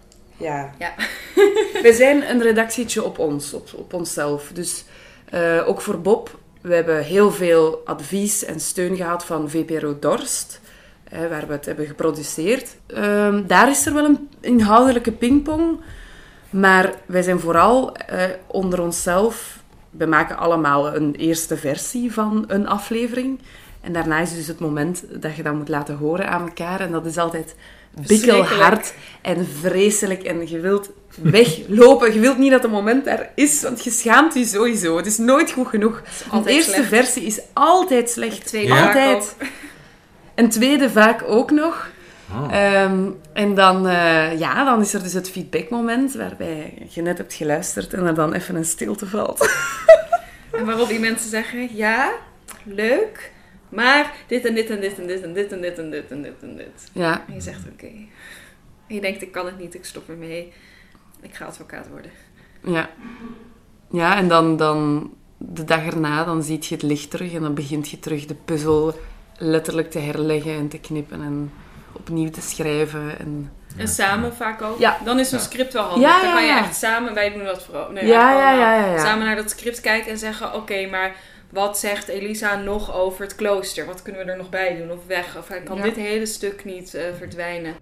Speaker 3: Ja.
Speaker 4: Ja.
Speaker 3: We zijn een redactietje op ons, op, op onszelf. Dus eh, ook voor Bob, we hebben heel veel advies en steun gehad van VPRO Dorst, waar we het hebben geproduceerd. Ehm, daar is er wel een inhoudelijke pingpong, maar wij zijn vooral eh, onder onszelf. We maken allemaal een eerste versie van een aflevering. En daarna is dus het moment dat je dat moet laten horen aan elkaar. En dat is altijd bikkelhard en vreselijk. En je wilt weglopen. Je wilt niet dat het moment daar is, want je schaamt je sowieso. Het is nooit goed genoeg.
Speaker 4: Altijd
Speaker 3: eerste
Speaker 4: slecht.
Speaker 3: versie is altijd slecht.
Speaker 4: tweede
Speaker 1: Ja?
Speaker 4: vaak
Speaker 3: Altijd. Een tweede vaak ook nog.
Speaker 1: Oh.
Speaker 3: Ehm, en dan, eh, ja, dan is er dus het feedbackmoment waarbij je net hebt geluisterd en er dan even een stilte valt.
Speaker 4: En waarop die mensen zeggen, ja, leuk, maar dit en dit en dit en dit en dit en dit en dit en dit en dit.
Speaker 3: Ja.
Speaker 4: En je zegt, oké. En je denkt, ik kan het niet, ik stop ermee. Ik ga advocaat worden.
Speaker 3: Ja. Ja, en dan, dan de dag erna, dan ziet je het licht terug en dan begint je terug de puzzel letterlijk te herleggen en te knippen en opnieuw te schrijven. En...
Speaker 4: En samen vaak ook.
Speaker 3: Ja.
Speaker 4: Dan is zo'n
Speaker 3: Ja.
Speaker 4: script wel handig.
Speaker 3: Ja,
Speaker 4: dan
Speaker 3: ja,
Speaker 4: kan je echt samen, wij doen dat vooral. Nee,
Speaker 3: ja, ja, ja.
Speaker 4: Samen naar dat script kijken en zeggen, oké, maar wat zegt Elisa nog over het klooster? Wat kunnen we er nog bij doen? Of weg? Of kan
Speaker 3: Ja.
Speaker 4: dit hele stuk niet eh, verdwijnen?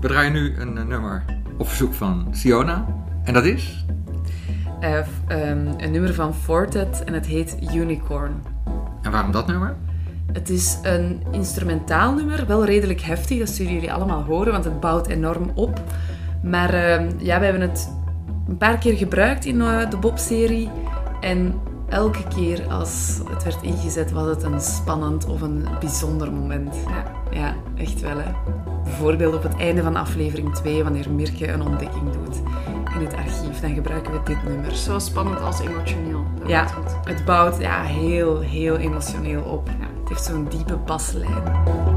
Speaker 1: We draaien nu een eh, nummer op verzoek van Siona. En dat is?
Speaker 3: Eh, f- ehm, een nummer van Fortet en het heet Unicorn.
Speaker 1: En waarom dat nummer?
Speaker 3: Het is een instrumentaal nummer, wel redelijk heftig, dat zullen jullie allemaal horen, want het bouwt enorm op. Maar ehm, ja, we hebben het een paar keer gebruikt in eh, de Bob-serie. En elke keer als het werd ingezet, was het een spannend of een bijzonder moment. Ja, ja echt wel. Hè. Bijvoorbeeld op het einde van aflevering 2, wanneer Mirke een ontdekking doet in het archief, dan gebruiken we dit nummer.
Speaker 4: Zo spannend als emotioneel. Dat
Speaker 3: Ja, het bouwt ja, heel, heel emotioneel op. Ja, het heeft zo'n diepe baslijn.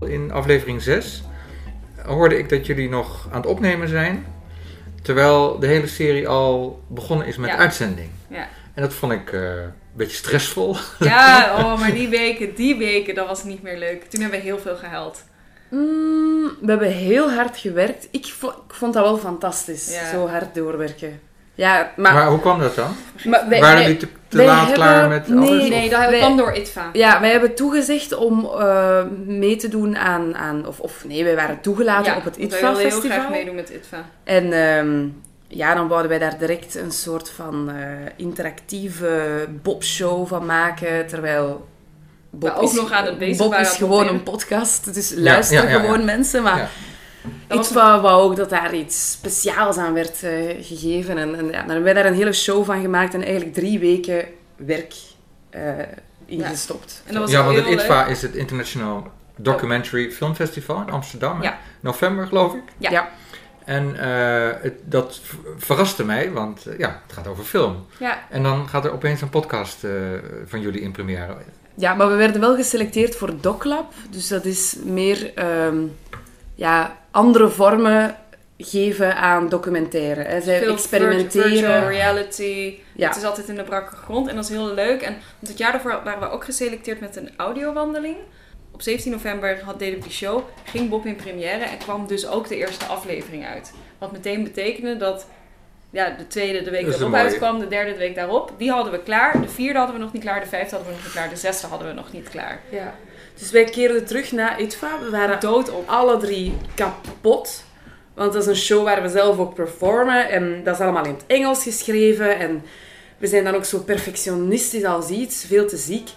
Speaker 1: In aflevering 6 hoorde ik dat jullie nog aan het opnemen zijn. Terwijl de hele serie al begonnen is met
Speaker 4: Ja.
Speaker 1: uitzending.
Speaker 4: Ja.
Speaker 1: En dat vond ik eh, een beetje stressvol.
Speaker 4: Ja, oh, maar die weken, die weken, dat was niet meer leuk. Toen hebben we heel veel gehuild.
Speaker 3: Mm, we hebben heel hard gewerkt. Ik, vo- ik vond dat wel fantastisch,
Speaker 4: Ja.
Speaker 3: zo hard doorwerken. Ja, maar...
Speaker 1: Maar, hoe kwam dat dan?
Speaker 3: Maar wij-
Speaker 1: Waren
Speaker 3: wij-
Speaker 1: jullie te, te
Speaker 3: wij
Speaker 1: laat
Speaker 3: hebben-
Speaker 1: klaar met
Speaker 3: nee,
Speaker 1: alles?
Speaker 4: Nee, dat
Speaker 3: Wij-
Speaker 4: kwam door ITVA.
Speaker 3: Ja, wij hebben toegezegd om eh, mee te doen aan... aan of, of nee, wij waren toegelaten
Speaker 4: Ja,
Speaker 3: op het
Speaker 4: want wij wilden heel graag
Speaker 3: ITVA-festival.
Speaker 4: meedoen met ITVA.
Speaker 3: En ehm, ja, dan wouden wij daar direct een soort van eh, interactieve Bob-show van maken, terwijl... Bob
Speaker 4: Maar ook nog aan het bezig
Speaker 3: Bob is gewoon een podcast, dus luister
Speaker 1: ja, ja, ja.
Speaker 3: gewoon mensen, maar...
Speaker 4: Dat was
Speaker 3: wou, wou ook dat daar iets speciaals aan werd eh, gegeven. En, en ja, dan hebben wij daar een hele show van gemaakt en eigenlijk drie weken werk eh ingestopt.
Speaker 4: En dat was
Speaker 1: Ja, want het ITVA
Speaker 4: leuk.
Speaker 1: is het International Documentary Film Festival in Amsterdam.
Speaker 4: Ja.
Speaker 1: November, geloof ik.
Speaker 4: Ja.
Speaker 3: Ja.
Speaker 1: En eh, het, dat verraste mij, want eh, ja, het gaat over film.
Speaker 4: Ja,
Speaker 1: En dan gaat er opeens een podcast eh, van jullie in première.
Speaker 3: Ja, maar we werden wel geselecteerd voor DocLab. Dus dat is meer ehm, ja, andere vormen geven aan documentaire. Hè. Zij
Speaker 4: veel
Speaker 3: experimenteren.
Speaker 4: virtual reality.
Speaker 3: Ja.
Speaker 4: Het is altijd in de brakke grond en dat is heel leuk. En want het jaar daarvoor waren we ook geselecteerd met een audiowandeling. Op 17 november had, deden we die show, ging Bob in première en kwam dus ook de eerste aflevering uit. Wat meteen betekende dat ja, de tweede de week erop uitkwam, de derde de week daarop. Die hadden we klaar. De vierde hadden we nog niet klaar, de vijfde hadden we nog niet klaar, de zesde hadden we nog niet klaar.
Speaker 3: Ja. Dus wij keerden terug naar ITVA. We waren
Speaker 4: Dood op.
Speaker 3: alle drie kapot. Want dat is een show waar we zelf ook performen. En dat is allemaal in het Engels geschreven. En we zijn dan ook zo perfectionistisch als iets. Veel te ziek.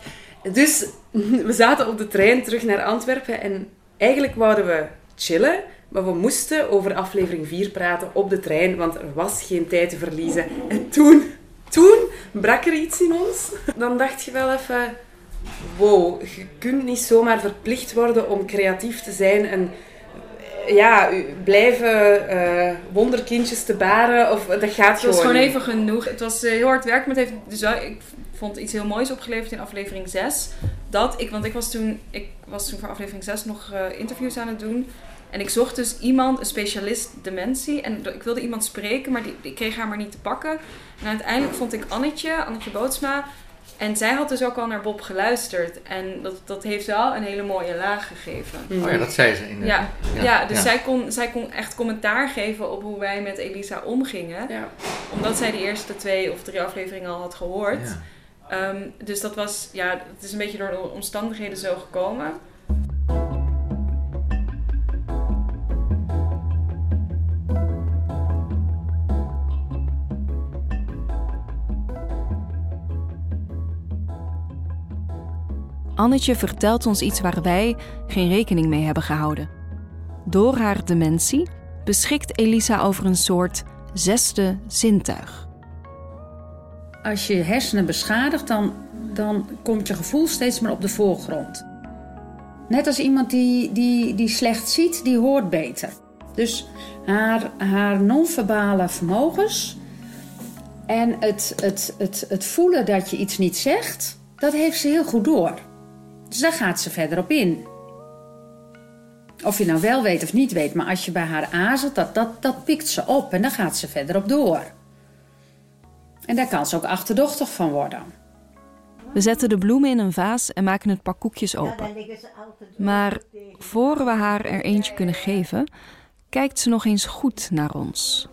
Speaker 3: Dus we zaten op de trein terug naar Antwerpen. En eigenlijk wouden we chillen. Maar we moesten over aflevering 4 praten op de trein. Want er was geen tijd te verliezen. En toen, toen brak er iets in ons. Dan dacht je wel even... Wow, je kunt niet zomaar verplicht worden om creatief te zijn en ja, blijven eh, wonderkindjes te baren. Of, dat gaat
Speaker 4: Het was
Speaker 3: gewoon
Speaker 4: gewoon even genoeg. Het was eh, heel hard werk, maar het heeft dus ik vond iets heel moois opgeleverd in aflevering 6. Dat ik, want ik was toen, ik was toen voor aflevering 6 nog eh, interviews aan het doen. En ik zocht dus iemand, een specialist dementie. En ik wilde iemand spreken, maar die, ik kreeg haar maar niet te pakken. En uiteindelijk vond ik Annetje, Annetje Bootsma. En zij had dus ook al naar Bob geluisterd. En dat, dat heeft wel een hele mooie laag gegeven.
Speaker 1: Oh ja, dat zei ze in de...
Speaker 4: Ja, ja, dus
Speaker 1: ja.
Speaker 4: Zij, kon, zij kon echt commentaar geven op hoe wij met Elisa omgingen.
Speaker 3: Ja.
Speaker 4: Omdat zij de eerste twee of drie afleveringen al had gehoord.
Speaker 1: Ja.
Speaker 4: Ehm, dus dat was, ja, het is een beetje door de omstandigheden zo gekomen.
Speaker 8: Annetje vertelt ons iets waar wij geen rekening mee hebben gehouden. Door haar dementie beschikt Elisa over een soort zesde zintuig.
Speaker 13: Als je hersenen beschadigt, dan, dan komt je gevoel steeds meer op de voorgrond. Net als iemand die, die, die slecht ziet, die hoort beter. Dus haar, haar non-verbale vermogens en het, het, het, het voelen dat je iets niet zegt, dat heeft ze heel goed door. Dus daar gaat ze verder op in. Of je nou wel weet of niet weet, maar als je bij haar aarzelt, dat, dat, dat pikt ze op en dan gaat ze verder op door. En daar kan ze ook achterdochtig van worden.
Speaker 8: We zetten de bloemen in een vaas en maken het pak koekjes open. Maar voor we haar er eentje kunnen geven, kijkt ze nog eens goed naar ons.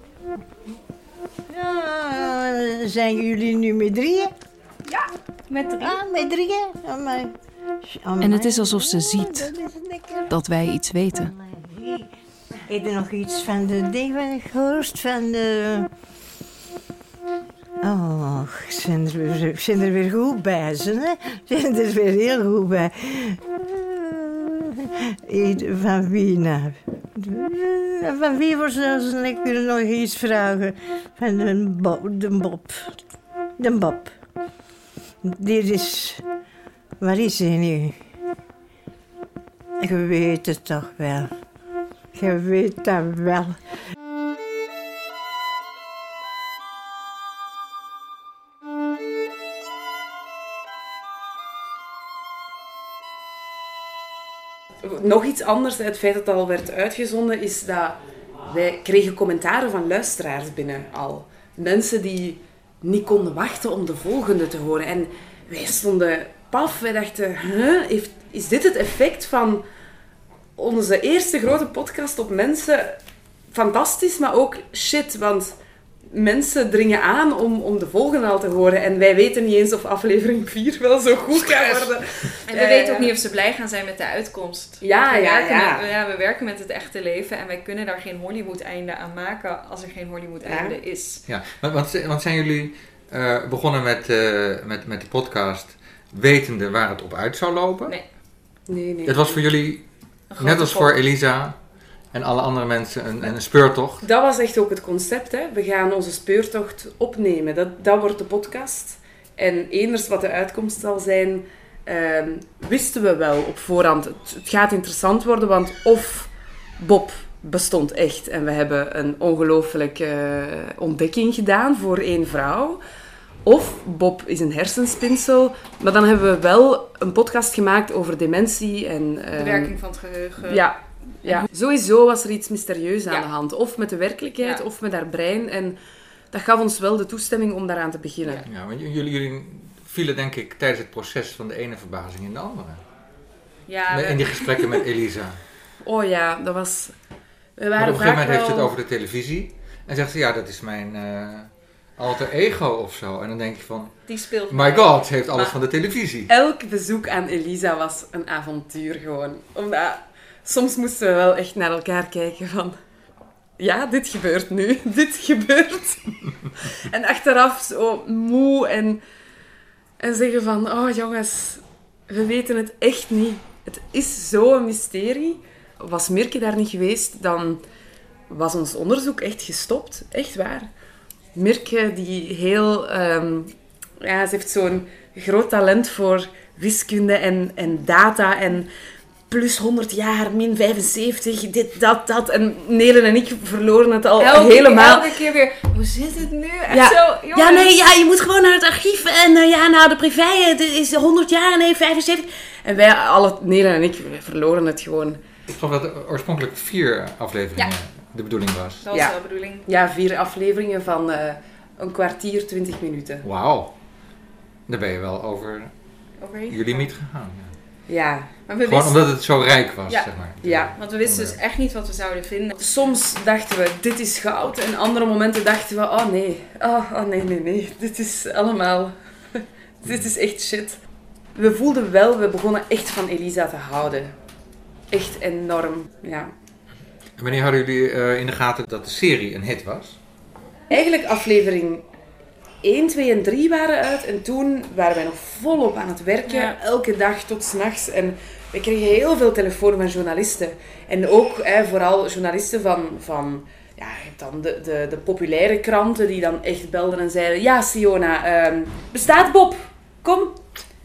Speaker 2: Ja, zijn jullie nu met drieën?
Speaker 4: Ja, met drie.
Speaker 2: Ah, met drieën? Oh, oh,
Speaker 8: En het is alsof ze ziet
Speaker 2: Dat lekker.
Speaker 8: dat wij iets weten.
Speaker 2: Heb je nog iets van de ding van gehoord? Van de... Oh, ik zijn er weer, zijn er weer goed bij, ze, hè? Zijn er weer heel goed bij. Van wie nou? Van wie was dat? Ik wil nog iets vragen. Van de Bob. De Bob. De Bob. Dit is... Waar is hij nu? Je weet het toch wel. Je weet dat wel.
Speaker 3: Nog iets anders, het feit dat het al werd uitgezonden, is dat wij kregen commentaren van luisteraars binnen al. Mensen die niet konden wachten om de volgende te horen. En wij stonden paf, wij dachten, huh, heeft, is dit het effect van onze eerste grote podcast op mensen? Fantastisch, maar ook shit, want mensen dringen aan om, om de volgende al te horen. En wij weten niet eens of aflevering 4 wel zo goed gaat worden.
Speaker 4: En we weten ook niet of ze blij gaan zijn met de uitkomst.
Speaker 3: Ja,
Speaker 4: we
Speaker 3: ja, ja.
Speaker 4: Met, ja. We werken met het echte leven en wij kunnen daar geen Hollywood-einde aan maken als er geen Hollywood-einde is.
Speaker 1: Ja, want, want, want zijn jullie eh, begonnen met, eh, met, met de podcast wetende waar het op uit zou lopen?
Speaker 4: Nee.
Speaker 3: Nee, nee.
Speaker 1: Het was voor jullie, net als voor. Elisa en alle andere mensen, een, een speurtocht.
Speaker 3: Dat was echt ook het concept. Hè. We gaan onze speurtocht opnemen. Dat, dat wordt de podcast. En eners wat de uitkomst zal zijn, ehm, wisten we wel op voorhand. Het, het gaat interessant worden, want of Bob bestond echt en we hebben een ongelooflijke eh, ontdekking gedaan voor één vrouw. Of Bob is een hersenspinsel. Maar dan hebben we wel een podcast gemaakt over dementie en...
Speaker 4: De
Speaker 3: ehm,
Speaker 4: werking van het geheugen.
Speaker 3: ja, ja. Sowieso was er iets mysterieus aan
Speaker 4: Ja.
Speaker 3: de hand. Of met de werkelijkheid,
Speaker 4: Ja.
Speaker 3: of met haar brein. En dat gaf ons wel de toestemming om daaraan te beginnen.
Speaker 1: Ja, want jullie, jullie vielen denk ik tijdens het proces van de ene verbazing in de andere.
Speaker 4: Ja,
Speaker 1: in die gesprekken met Elisa.
Speaker 3: Oh ja, dat was... We
Speaker 1: Maar
Speaker 3: waren
Speaker 1: op een gegeven moment heeft ze het over de televisie. En zegt ze, ja, dat is mijn eh, alter ego of zo. En dan denk je van,
Speaker 4: Die speelt
Speaker 1: my god, ze heeft alles
Speaker 3: Maar-
Speaker 1: van de televisie.
Speaker 3: Elk bezoek aan Elisa was een avontuur gewoon. Omdat soms moesten we wel echt naar elkaar kijken van... Ja, dit gebeurt nu. Dit gebeurt. en achteraf zo moe en, en zeggen van... Oh jongens, we weten het echt niet. Het is zo'n mysterie. Was Mirke daar niet geweest, dan was ons onderzoek echt gestopt. Echt waar. Mirke, die heel... ehm, ja, ze heeft zo'n groot talent voor wiskunde en, en data en plus 100 jaar, min 75, dit, dat, dat. En Nelen en ik verloren het al
Speaker 4: elke,
Speaker 3: helemaal.
Speaker 4: Elke keer weer, hoe zit het nu? Echt
Speaker 3: Ja.
Speaker 4: zo, jongens.
Speaker 3: ja, nee, ja, je moet gewoon naar het archief. En eh, ja, nou, de privé, dit is 100 jaar, nee, 75. En wij, alle, Nelen en ik, verloren het gewoon.
Speaker 1: Ik geloof dat er oorspronkelijk vier afleveringen de bedoeling was.
Speaker 4: Dat was
Speaker 3: Ja.
Speaker 4: wel de bedoeling.
Speaker 3: Ja, vier afleveringen van eh, een kwartier, 20 minuten.
Speaker 1: Wauw. Daar ben je wel over
Speaker 4: Overheen
Speaker 1: je limiet gegaan. Ja.
Speaker 3: Ja.
Speaker 4: Maar we
Speaker 1: Gewoon
Speaker 4: wisten-
Speaker 1: omdat het zo rijk was,
Speaker 4: Ja.
Speaker 1: zeg maar.
Speaker 3: Ja.
Speaker 4: Want we wisten dus echt niet wat we zouden vinden.
Speaker 3: Soms dachten we, dit is goud. En andere momenten dachten we, oh nee. Oh, oh nee, nee, nee. Dit is allemaal... dit is echt shit. We voelden wel, we begonnen echt van Elisa te houden. Echt enorm, ja.
Speaker 1: En wanneer hadden jullie eh, in de gaten dat de serie een hit was?
Speaker 3: Eigenlijk aflevering 1, 2 en 3 waren uit. En toen waren wij nog volop aan het werken.
Speaker 4: Ja.
Speaker 3: Elke dag tot s'nachts. En we kregen heel veel telefoon van journalisten. En ook hè, vooral journalisten van... van ja, je hebt dan de, de, de populaire kranten die dan echt belden en zeiden... Ja, Siona, ehm, bestaat Bob? Kom,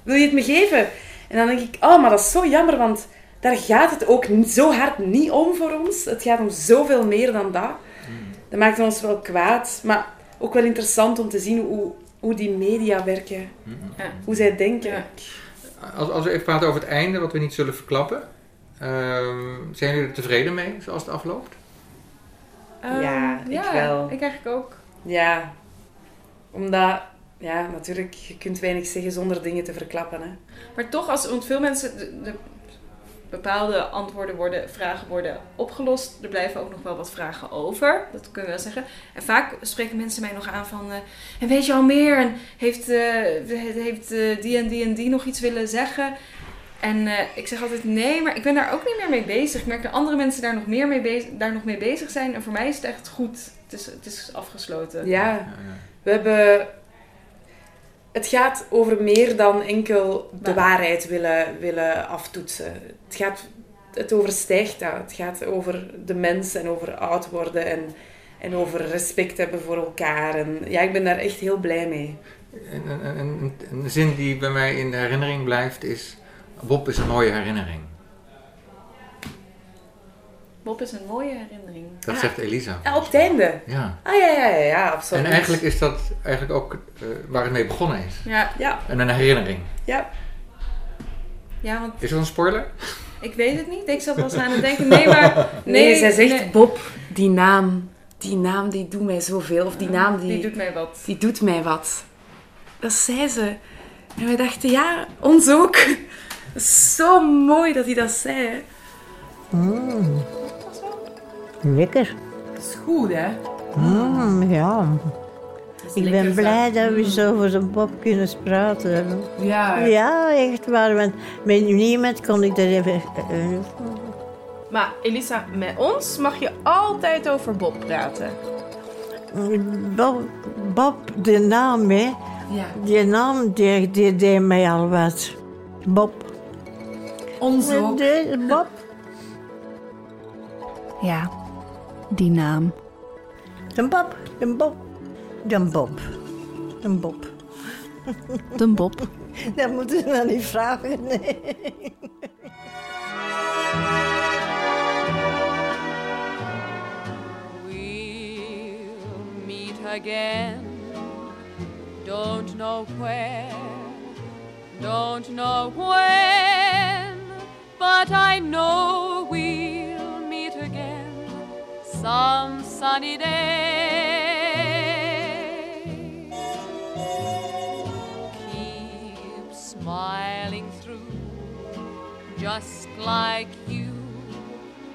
Speaker 3: wil je het me geven? En dan denk ik, oh, maar dat is zo jammer, want daar gaat het ook niet- zo hard niet om voor ons. Het gaat om zoveel meer dan dat. Dat maakt ons wel kwaad, maar ook wel interessant om te zien hoe, hoe die media werken.
Speaker 4: Ja.
Speaker 3: Hoe zij denken.
Speaker 1: Als, als we even praten over het einde, wat we niet zullen verklappen. ehm, zijn jullie er tevreden mee, zoals het afloopt?
Speaker 3: Ja, ik
Speaker 4: ja,
Speaker 3: wel.
Speaker 4: Ik eigenlijk ook.
Speaker 3: Ja, omdat, ja, natuurlijk, je kunt weinig zeggen zonder dingen te verklappen. Hè.
Speaker 4: Maar toch, als, want veel mensen, de, de bepaalde antwoorden worden, vragen worden opgelost. Er blijven ook nog wel wat vragen over, dat kunnen we wel zeggen. En vaak spreken mensen mij nog aan van, eh, en weet je al meer? En heeft, eh, heeft eh, die en die en die nog iets willen zeggen? En eh, ik zeg altijd nee, maar ik ben daar ook niet meer mee bezig. Ik merk dat andere mensen daar nog meer mee bezig, daar nog mee bezig zijn. En voor mij is het echt goed. Het is, het is afgesloten.
Speaker 3: Ja, we hebben... Het gaat over meer dan enkel de waarheid willen, willen aftoetsen. Het, gaat, het overstijgt dat. Het gaat over de mens en over oud worden en, en over respect hebben voor elkaar. En ja, ik ben daar echt heel blij mee.
Speaker 1: Een, een, een, een zin die bij mij in de herinnering blijft is... Bob is een mooie herinnering.
Speaker 4: Bob is een mooie herinnering.
Speaker 1: Dat zegt Elisa.
Speaker 3: Ja, op het einde.
Speaker 1: Ja.
Speaker 3: Ah ja, ja, ja, ja absoluut.
Speaker 1: En eigenlijk is dat eigenlijk ook eh, waar het mee begonnen is.
Speaker 4: Ja.
Speaker 3: Ja.
Speaker 1: En een herinnering.
Speaker 3: Ja.
Speaker 4: Ja, want
Speaker 1: Is dat een spoiler?
Speaker 4: Ik weet het niet. Ik zat wel eens aan het denken. Nee, maar...
Speaker 3: Nee,
Speaker 4: Nee,
Speaker 3: zij zegt
Speaker 4: nee.
Speaker 3: Bob, die naam, die naam die doet mij zoveel. Of die naam die,
Speaker 4: Die doet mij wat.
Speaker 3: die doet mij wat. Dat zei ze. En wij dachten, ja, ons ook. Zo mooi dat hij dat zei.
Speaker 2: Mm. Lekker.
Speaker 3: Dat is goed, hè?
Speaker 2: Mm, ja. Ik ben
Speaker 3: lekker,
Speaker 2: blij dat we zo voor zo'n pop kunnen praten.
Speaker 3: Ja.
Speaker 2: Ja, echt waar. Want met niemand kon ik er even... eh, eh,
Speaker 14: Maar Elisa, met ons mag je altijd over Bob praten.
Speaker 2: Bob, Bob, de naam, hè.
Speaker 3: Ja.
Speaker 2: Die naam, die, die deed mij al wat. Bob.
Speaker 3: Ons ook.
Speaker 2: De- Bob.
Speaker 11: Ja, die naam.
Speaker 2: De Bob, de Bob. De Bob. De Bob.
Speaker 11: De Bob.
Speaker 2: Dat moeten ze nou niet vragen, nee.
Speaker 15: We'll meet again. Don't know where, don't know when, but I know we'll meet again some sunny day. Keep smiling through, just like you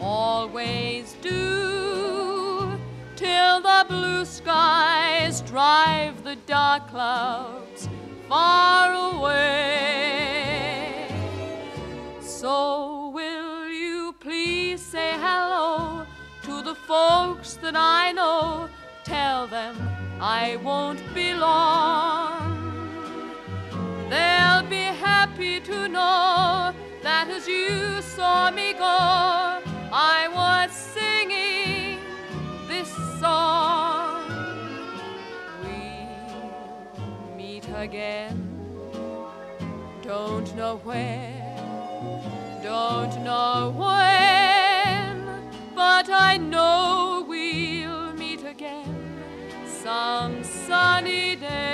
Speaker 15: always do, till the blue skies drive the dark clouds far away. So, folks that I know? Tell them I won't be long. They'll be happy to know that as you saw me go, I was singing this song. We'll meet again. Don't know where, don't know when, but I know we'll meet again some sunny day.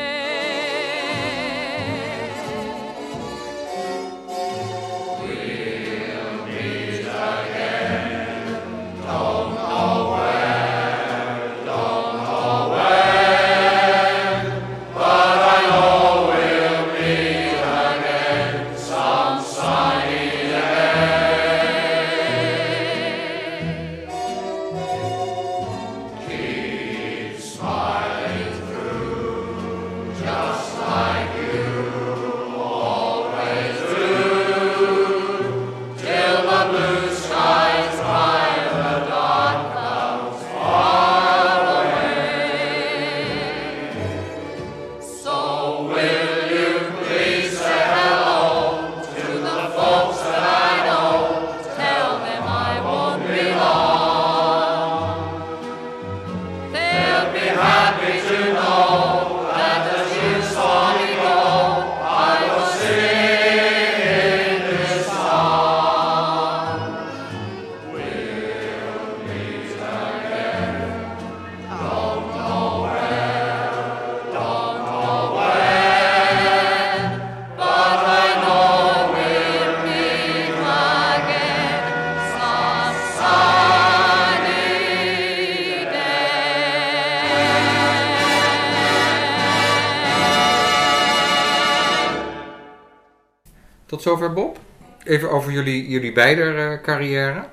Speaker 1: Jullie, jullie beider eh, carrière.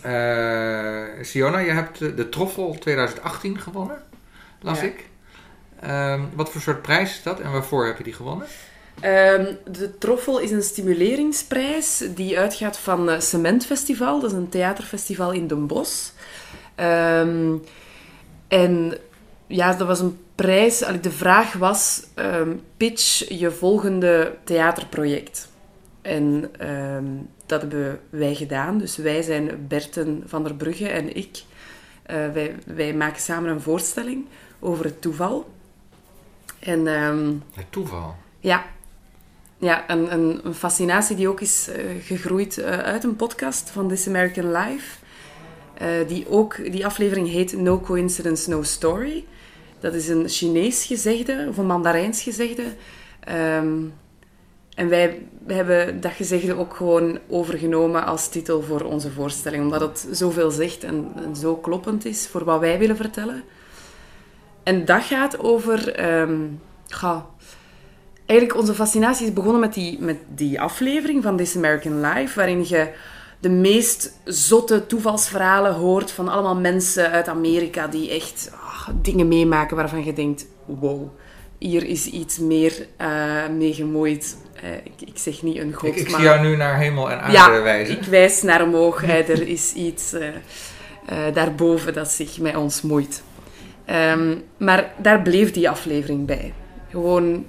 Speaker 1: Eh, Siona, je hebt de, Troffel 2018 gewonnen, las
Speaker 3: Ja.
Speaker 1: ik. Ehm, wat voor soort prijs is dat en waarvoor heb je die gewonnen?
Speaker 3: Ehm, de Troffel is een stimuleringsprijs die uitgaat van eh, Cement Festival. Dat is een theaterfestival in Den Bosch. Ehm, en ja, dat was een prijs. De vraag was: pitch je volgende theaterproject. En ehm, dat hebben wij gedaan. Dus wij zijn Berten van der Brugge en ik. Eh, wij, wij maken samen een voorstelling over het toeval. En, ehm,
Speaker 1: Het toeval.
Speaker 3: ja, ja een, een, een fascinatie die ook is eh, gegroeid eh, uit een podcast van This American Life. Die, ook, die aflevering heet No Coincidence, No Story. Dat is een Chinees gezegde, of een Mandarijns gezegde. ehm, en wij hebben dat gezegde ook gewoon overgenomen als titel voor onze voorstelling, omdat het zoveel zegt en, zo kloppend is voor wat wij willen vertellen. En dat gaat over. ehm, ga, eigenlijk onze fascinatie is begonnen met die, met die aflevering van This American Life, waarin je de meest zotte toevalsverhalen hoort van allemaal mensen uit Amerika die echt ah, dingen meemaken waarvan je denkt: wow, hier is iets meer eh mee gemoeid. Eh, ik, ik zeg niet een god,
Speaker 1: Ik, ik
Speaker 3: maar...
Speaker 1: zie jou nu naar hemel en aarde
Speaker 3: Ja,
Speaker 1: wijzen.
Speaker 3: ik wijs naar omhoog. hè. Er is iets eh, eh, daarboven dat zich met ons moeit. Ehm, maar daar bleef die aflevering bij. Gewoon,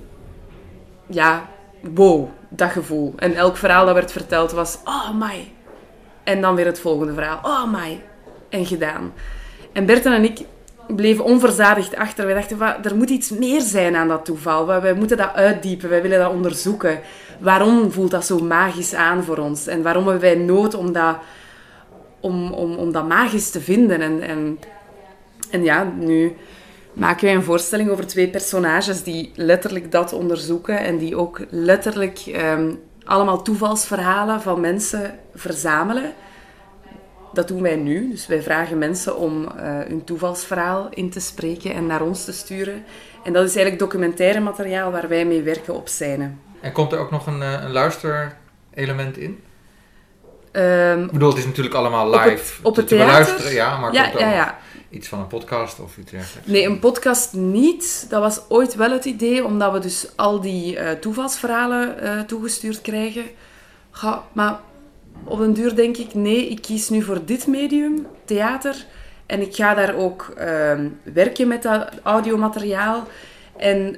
Speaker 3: ja, wow, dat gevoel. En elk verhaal dat werd verteld was, oh my. En dan weer het volgende verhaal, oh my. En gedaan. En Berten en ik bleven onverzadigd achter. Wij dachten, "Wa- er moet iets meer zijn aan dat toeval. Wij, wij moeten dat uitdiepen, wij willen dat onderzoeken. Waarom voelt dat zo magisch aan voor ons? En waarom hebben wij nood om dat, om, om, om dat magisch te vinden? En, en, en ja, nu maken wij een voorstelling over twee personages die letterlijk dat onderzoeken en die ook letterlijk ehm, allemaal toevalsverhalen van mensen verzamelen. Dat doen wij nu. Dus wij vragen mensen om eh, hun toevalsverhaal in te spreken en naar ons te sturen. En dat is eigenlijk documentaire materiaal waar wij mee werken op scène.
Speaker 1: En komt er ook nog een, eh, een luisterelement in?
Speaker 3: Ehm,
Speaker 1: Ik bedoel, het is natuurlijk allemaal
Speaker 3: op
Speaker 1: live
Speaker 3: het- op het
Speaker 1: te beluisteren, ja, maar
Speaker 3: Ja,
Speaker 1: komt
Speaker 3: ja,
Speaker 1: iets van een podcast of iets dergelijks?
Speaker 3: Nee, een podcast niet. Dat was ooit wel het idee, omdat we dus al die eh, toevalsverhalen toegestuurd krijgen. Ga, maar op den duur denk ik, nee, ik kies nu voor dit medium, theater. En ik ga daar ook ehm, werken met dat audiomateriaal. En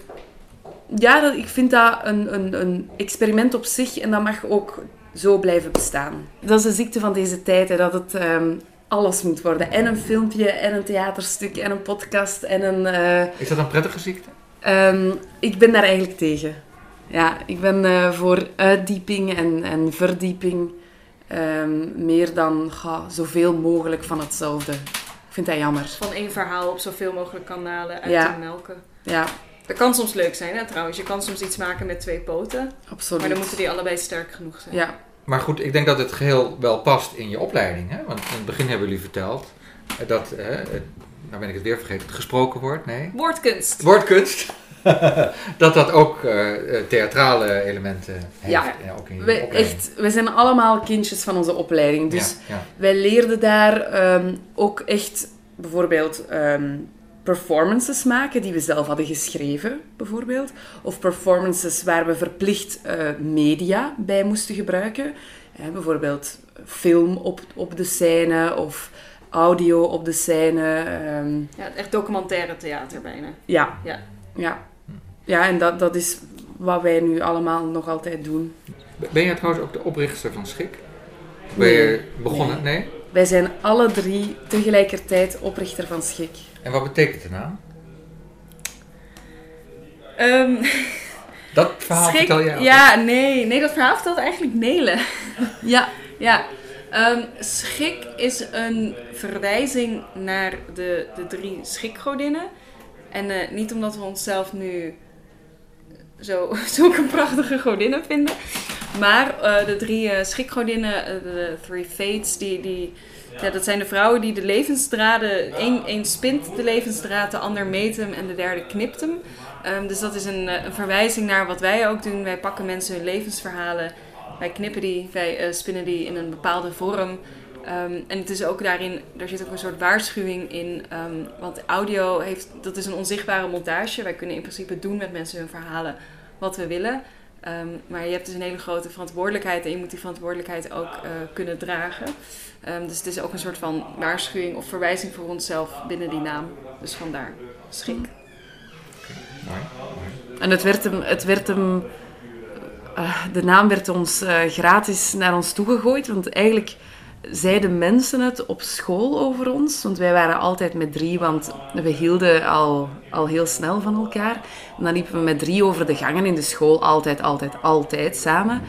Speaker 3: ja, dat, ik vind dat een, een, een experiment op zich en dat mag ook zo blijven bestaan. Dat is de ziekte van deze tijd, hè, dat het ehm, alles moet worden. En een filmpje, en een theaterstuk, en een podcast, en een... eh,
Speaker 1: Is dat een prettige ziekte?
Speaker 3: Ehm, ik ben daar eigenlijk tegen. Ja, ik ben eh, voor uitdieping en, en verdieping. Ehm, meer dan ga, zoveel mogelijk van hetzelfde. Ik vind dat jammer.
Speaker 4: Van één verhaal op zoveel mogelijk kanalen uit
Speaker 3: Ja.
Speaker 4: te melken.
Speaker 3: Ja,
Speaker 4: Dat kan soms leuk zijn, hè, trouwens. Je kan soms iets maken met twee poten.
Speaker 3: Absoluut.
Speaker 4: Maar dan moeten die allebei sterk genoeg zijn.
Speaker 3: Ja.
Speaker 1: Maar goed, ik denk dat het geheel wel past in je opleiding. Hè? Want in het begin hebben jullie verteld eh, dat, eh, nou ben ik het weer vergeten, het gesproken woord, nee?
Speaker 4: Woordkunst.
Speaker 1: Woordkunst. dat dat ook eh, eh, theatrale elementen heeft.
Speaker 3: Ja,
Speaker 1: ook in opleiding.
Speaker 3: echt, wij zijn allemaal kindjes van onze opleiding. Dus
Speaker 1: Ja, ja.
Speaker 3: wij leerden daar ehm, ook echt bijvoorbeeld ehm, performances maken die we zelf hadden geschreven, bijvoorbeeld. Of performances waar we verplicht eh, media bij moesten gebruiken. Hè, bijvoorbeeld film op, op de scène of audio op de scène. ehm,
Speaker 4: Ja, echt documentaire theater bijna.
Speaker 3: ja.
Speaker 4: Ja.
Speaker 3: Ja, ja en dat, dat is wat wij nu allemaal nog altijd doen.
Speaker 1: Ben jij trouwens ook de oprichter van Schik? Ben je begonnen? Nee.
Speaker 3: Wij zijn alle drie tegelijkertijd oprichter van Schik.
Speaker 1: En wat betekent de naam?
Speaker 4: Ehm,
Speaker 1: Dat verhaal
Speaker 4: Schik-
Speaker 1: vertel jij
Speaker 4: Ja, nee, nee, dat verhaal vertelt eigenlijk Nele.
Speaker 3: ja.
Speaker 4: Ja. Ehm, schik is een verwijzing naar de, de drie schikgodinnen. En eh, niet omdat we onszelf nu zo, zulke prachtige godinnen vinden. Maar eh, de drie eh, schikgodinnen, eh, de Three Fates, die, die, ja, dat zijn de vrouwen die de levensdraden... één één spint de levensdraad, de ander meet hem en de derde knipt hem. Ehm, dus dat is een, een verwijzing naar wat wij ook doen. Wij pakken mensen hun levensverhalen, wij knippen die, wij spinnen die in een bepaalde vorm. Ehm, en het is ook daarin, daar zit ook een soort waarschuwing in. ehm, want audio heeft, dat is een onzichtbare montage. Wij kunnen in principe doen met mensen hun verhalen wat we willen. Ehm, maar je hebt dus een hele grote verantwoordelijkheid en je moet die verantwoordelijkheid ook eh, kunnen dragen. Ehm, dus het is ook een soort van waarschuwing of verwijzing voor onszelf binnen die naam. Dus vandaar schik.
Speaker 3: En het werd hem, het werd hem eh, de naam werd ons eh, gratis naar ons toegegooid. Want eigenlijk zeiden mensen het op school over ons. Want wij waren altijd met drie, want we hielden al, al heel snel van elkaar. En dan liepen we met drie over de gangen in de school, altijd, altijd, altijd samen.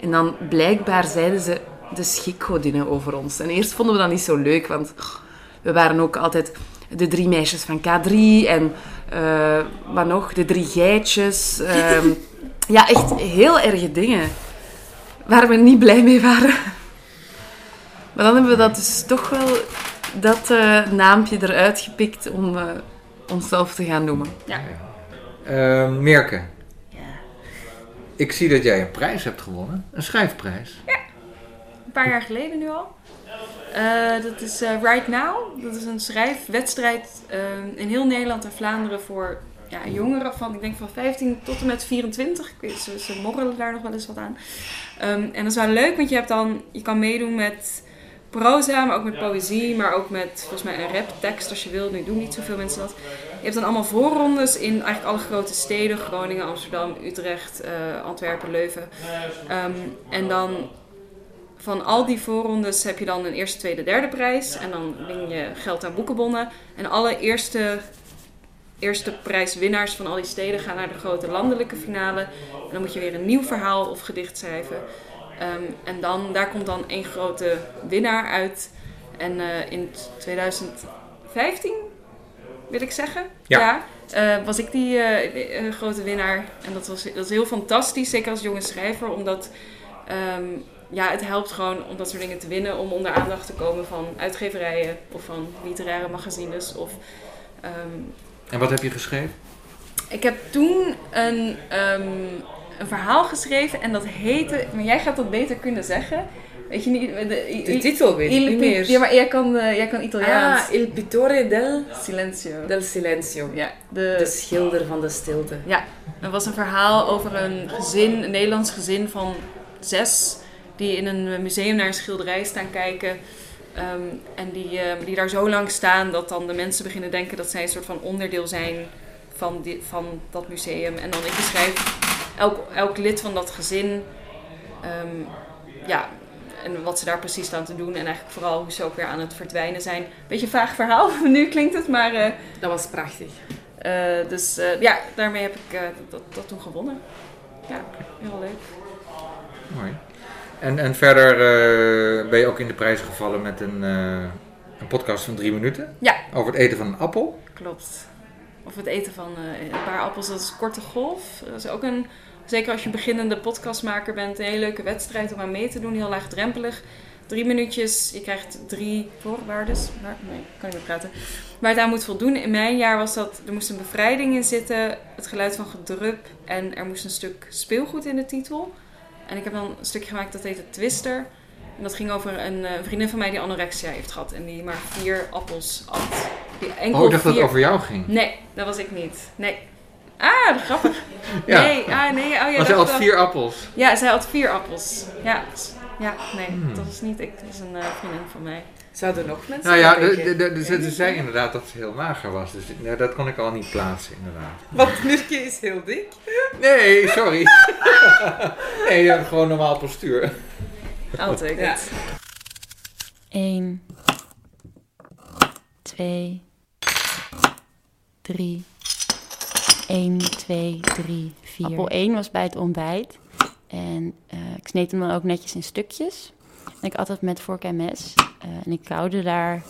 Speaker 3: En dan blijkbaar zeiden ze de schikgodinnen over ons. En eerst vonden we dat niet zo leuk, want we waren ook altijd de drie meisjes van K3 en eh, wat nog, de drie geitjes. ehm, Ja, echt heel erge dingen. Waar we niet blij mee waren. Maar dan hebben we dat dus toch wel, dat uh, naampje eruit gepikt om uh, onszelf te gaan noemen.
Speaker 4: Ja.
Speaker 1: Uh, Merke. Ja. Ik zie dat jij een prijs hebt gewonnen. Een schrijfprijs.
Speaker 4: Ja. Een paar jaar geleden nu al. Uh, dat is Right Now. Dat is een schrijfwedstrijd in heel Nederland en Vlaanderen voor ja, jongeren van, ik denk van 15 tot en met 24. Ik weet, ze, ze morrelen daar nog wel eens wat aan. Um, en dat is wel leuk, want je, hebt dan, je kan meedoen met proza, maar ook met poëzie, maar ook met volgens mij een raptekst als je wil. Nu doen niet zoveel mensen dat. Je hebt dan allemaal voorrondes in eigenlijk alle grote steden: Groningen, Amsterdam, Utrecht, uh, Antwerpen, Leuven. Um, en dan van al die voorrondes heb je dan een eerste, tweede, derde prijs. En dan win je geld aan boekenbonnen. En alle eerste, eerste prijswinnaars van al die steden gaan naar de grote landelijke finale. En dan moet je weer een nieuw verhaal of gedicht schrijven. Um, en dan, daar komt dan één grote winnaar uit. En uh, in 2015, wil ik zeggen, ja. ja uh, was ik die uh, grote winnaar. En dat was, dat is heel fantastisch, zeker als jonge schrijver, omdat um, ja, het helpt gewoon om dat soort dingen te winnen, om onder aandacht te komen van uitgeverijen of van literaire magazines. Of, um,
Speaker 1: en wat heb je geschreven?
Speaker 4: Ik heb toen een een verhaal geschreven en dat heette, maar jij gaat dat beter kunnen zeggen. Weet je niet?
Speaker 3: De, de titel weet ik niet meer.
Speaker 4: Ja, maar jij kan, uh, jij kan Italiaans.
Speaker 3: Ah, Il Pittore del
Speaker 4: Silenzio.
Speaker 3: Del Silenzio.
Speaker 4: Ja,
Speaker 3: de, de schilder van de stilte.
Speaker 4: Ja, dat was een verhaal over een gezin, een Nederlands gezin van zes, die in een museum naar een schilderij staan kijken. Um, en die, uh, die daar zo lang staan dat dan de mensen beginnen denken dat zij een soort van onderdeel zijn van, die, van dat museum. En dan ik beschrijf elk, elk lid van dat gezin, um, ja, en wat ze daar precies staan te doen. En eigenlijk vooral hoe ze ook weer aan het verdwijnen zijn. Beetje een vaag verhaal, nu klinkt het, maar... Uh,
Speaker 3: dat was prachtig.
Speaker 4: Uh, dus uh, ja, daarmee heb ik dat, dat, toen gewonnen. Ja, heel leuk.
Speaker 1: Mooi. En, en verder ben je ook in de prijs gevallen met een, een podcast van drie minuten.
Speaker 4: Ja.
Speaker 1: Over het eten van een appel.
Speaker 4: Klopt. Of het eten van een paar appels, dat is korte golf. Dat is ook een Zeker als je beginnende podcastmaker bent, een hele leuke wedstrijd om aan mee te doen. Heel laagdrempelig. Drie minuutjes, je krijgt drie voorwaardes. Maar, nee, kan niet meer praten. Waar het aan moet voldoen. In mijn jaar was dat, er moest een bevrijding in zitten, het geluid van gedrup en er moest een stuk speelgoed in de titel. En ik heb dan een stukje gemaakt dat heette Twister. En dat ging over een, een vriendin van mij die anorexia heeft gehad en die maar vier appels at. Die enkel
Speaker 1: oh, ik dacht dat het over jou ging.
Speaker 4: Nee, dat was ik niet. Nee, Ah, grappig. ja. Nee, ah, nee. Oh, ja,
Speaker 1: maar zij had vier appels.
Speaker 4: Ja, zij had vier appels. Ja, ja nee, hmm. dat is niet ik. Dat is een uh, vriendin van mij.
Speaker 3: Zouden er nog mensen
Speaker 1: Nou ja, de, de, de, ze zei inderdaad dat ze heel mager was. Dus nou, dat kon ik al niet plaatsen, inderdaad.
Speaker 3: Want Mirke is heel dik?
Speaker 1: Nee, sorry. nee, je hebt gewoon normaal postuur.
Speaker 4: Altijd. Ja.
Speaker 11: 1, 2, 3, 1, 2, 3, 4. Appel 1 was bij het ontbijt. En uh, ik sneed hem dan ook netjes in stukjes. En ik altijd met vork en mes. Uh, en ik koude daar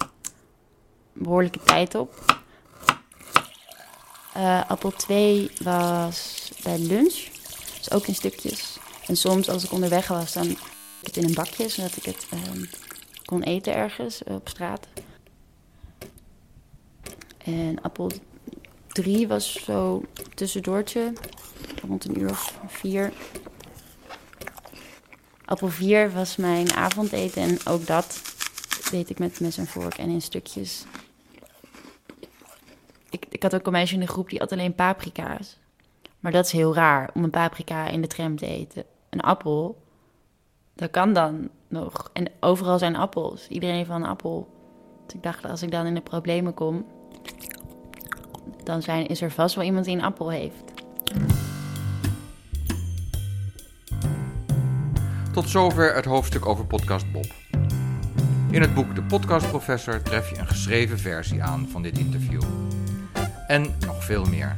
Speaker 11: behoorlijke tijd op. Uh, appel 2 was bij lunch. Dus ook in stukjes. En soms als ik onderweg was, dan ik het in een bakje, zodat ik het uh, kon eten ergens op straat. En appel drie was zo tussendoortje, rond een uur of vier. Appel vier was mijn avondeten en ook dat deed ik met mes en vork en in stukjes. Ik, ik had ook een meisje in de groep die had alleen paprika's. Maar dat is heel raar om een paprika in de tram te eten. Een appel, dat kan dan nog. En overal zijn appels. Iedereen heeft een appel. Dus ik dacht, als ik dan in de problemen kom, dan zijn, is er vast wel iemand die een appel heeft.
Speaker 1: Tot zover het hoofdstuk over podcast Bob. In het boek De Podcastprofessor tref je een geschreven versie aan van dit interview. En nog veel meer.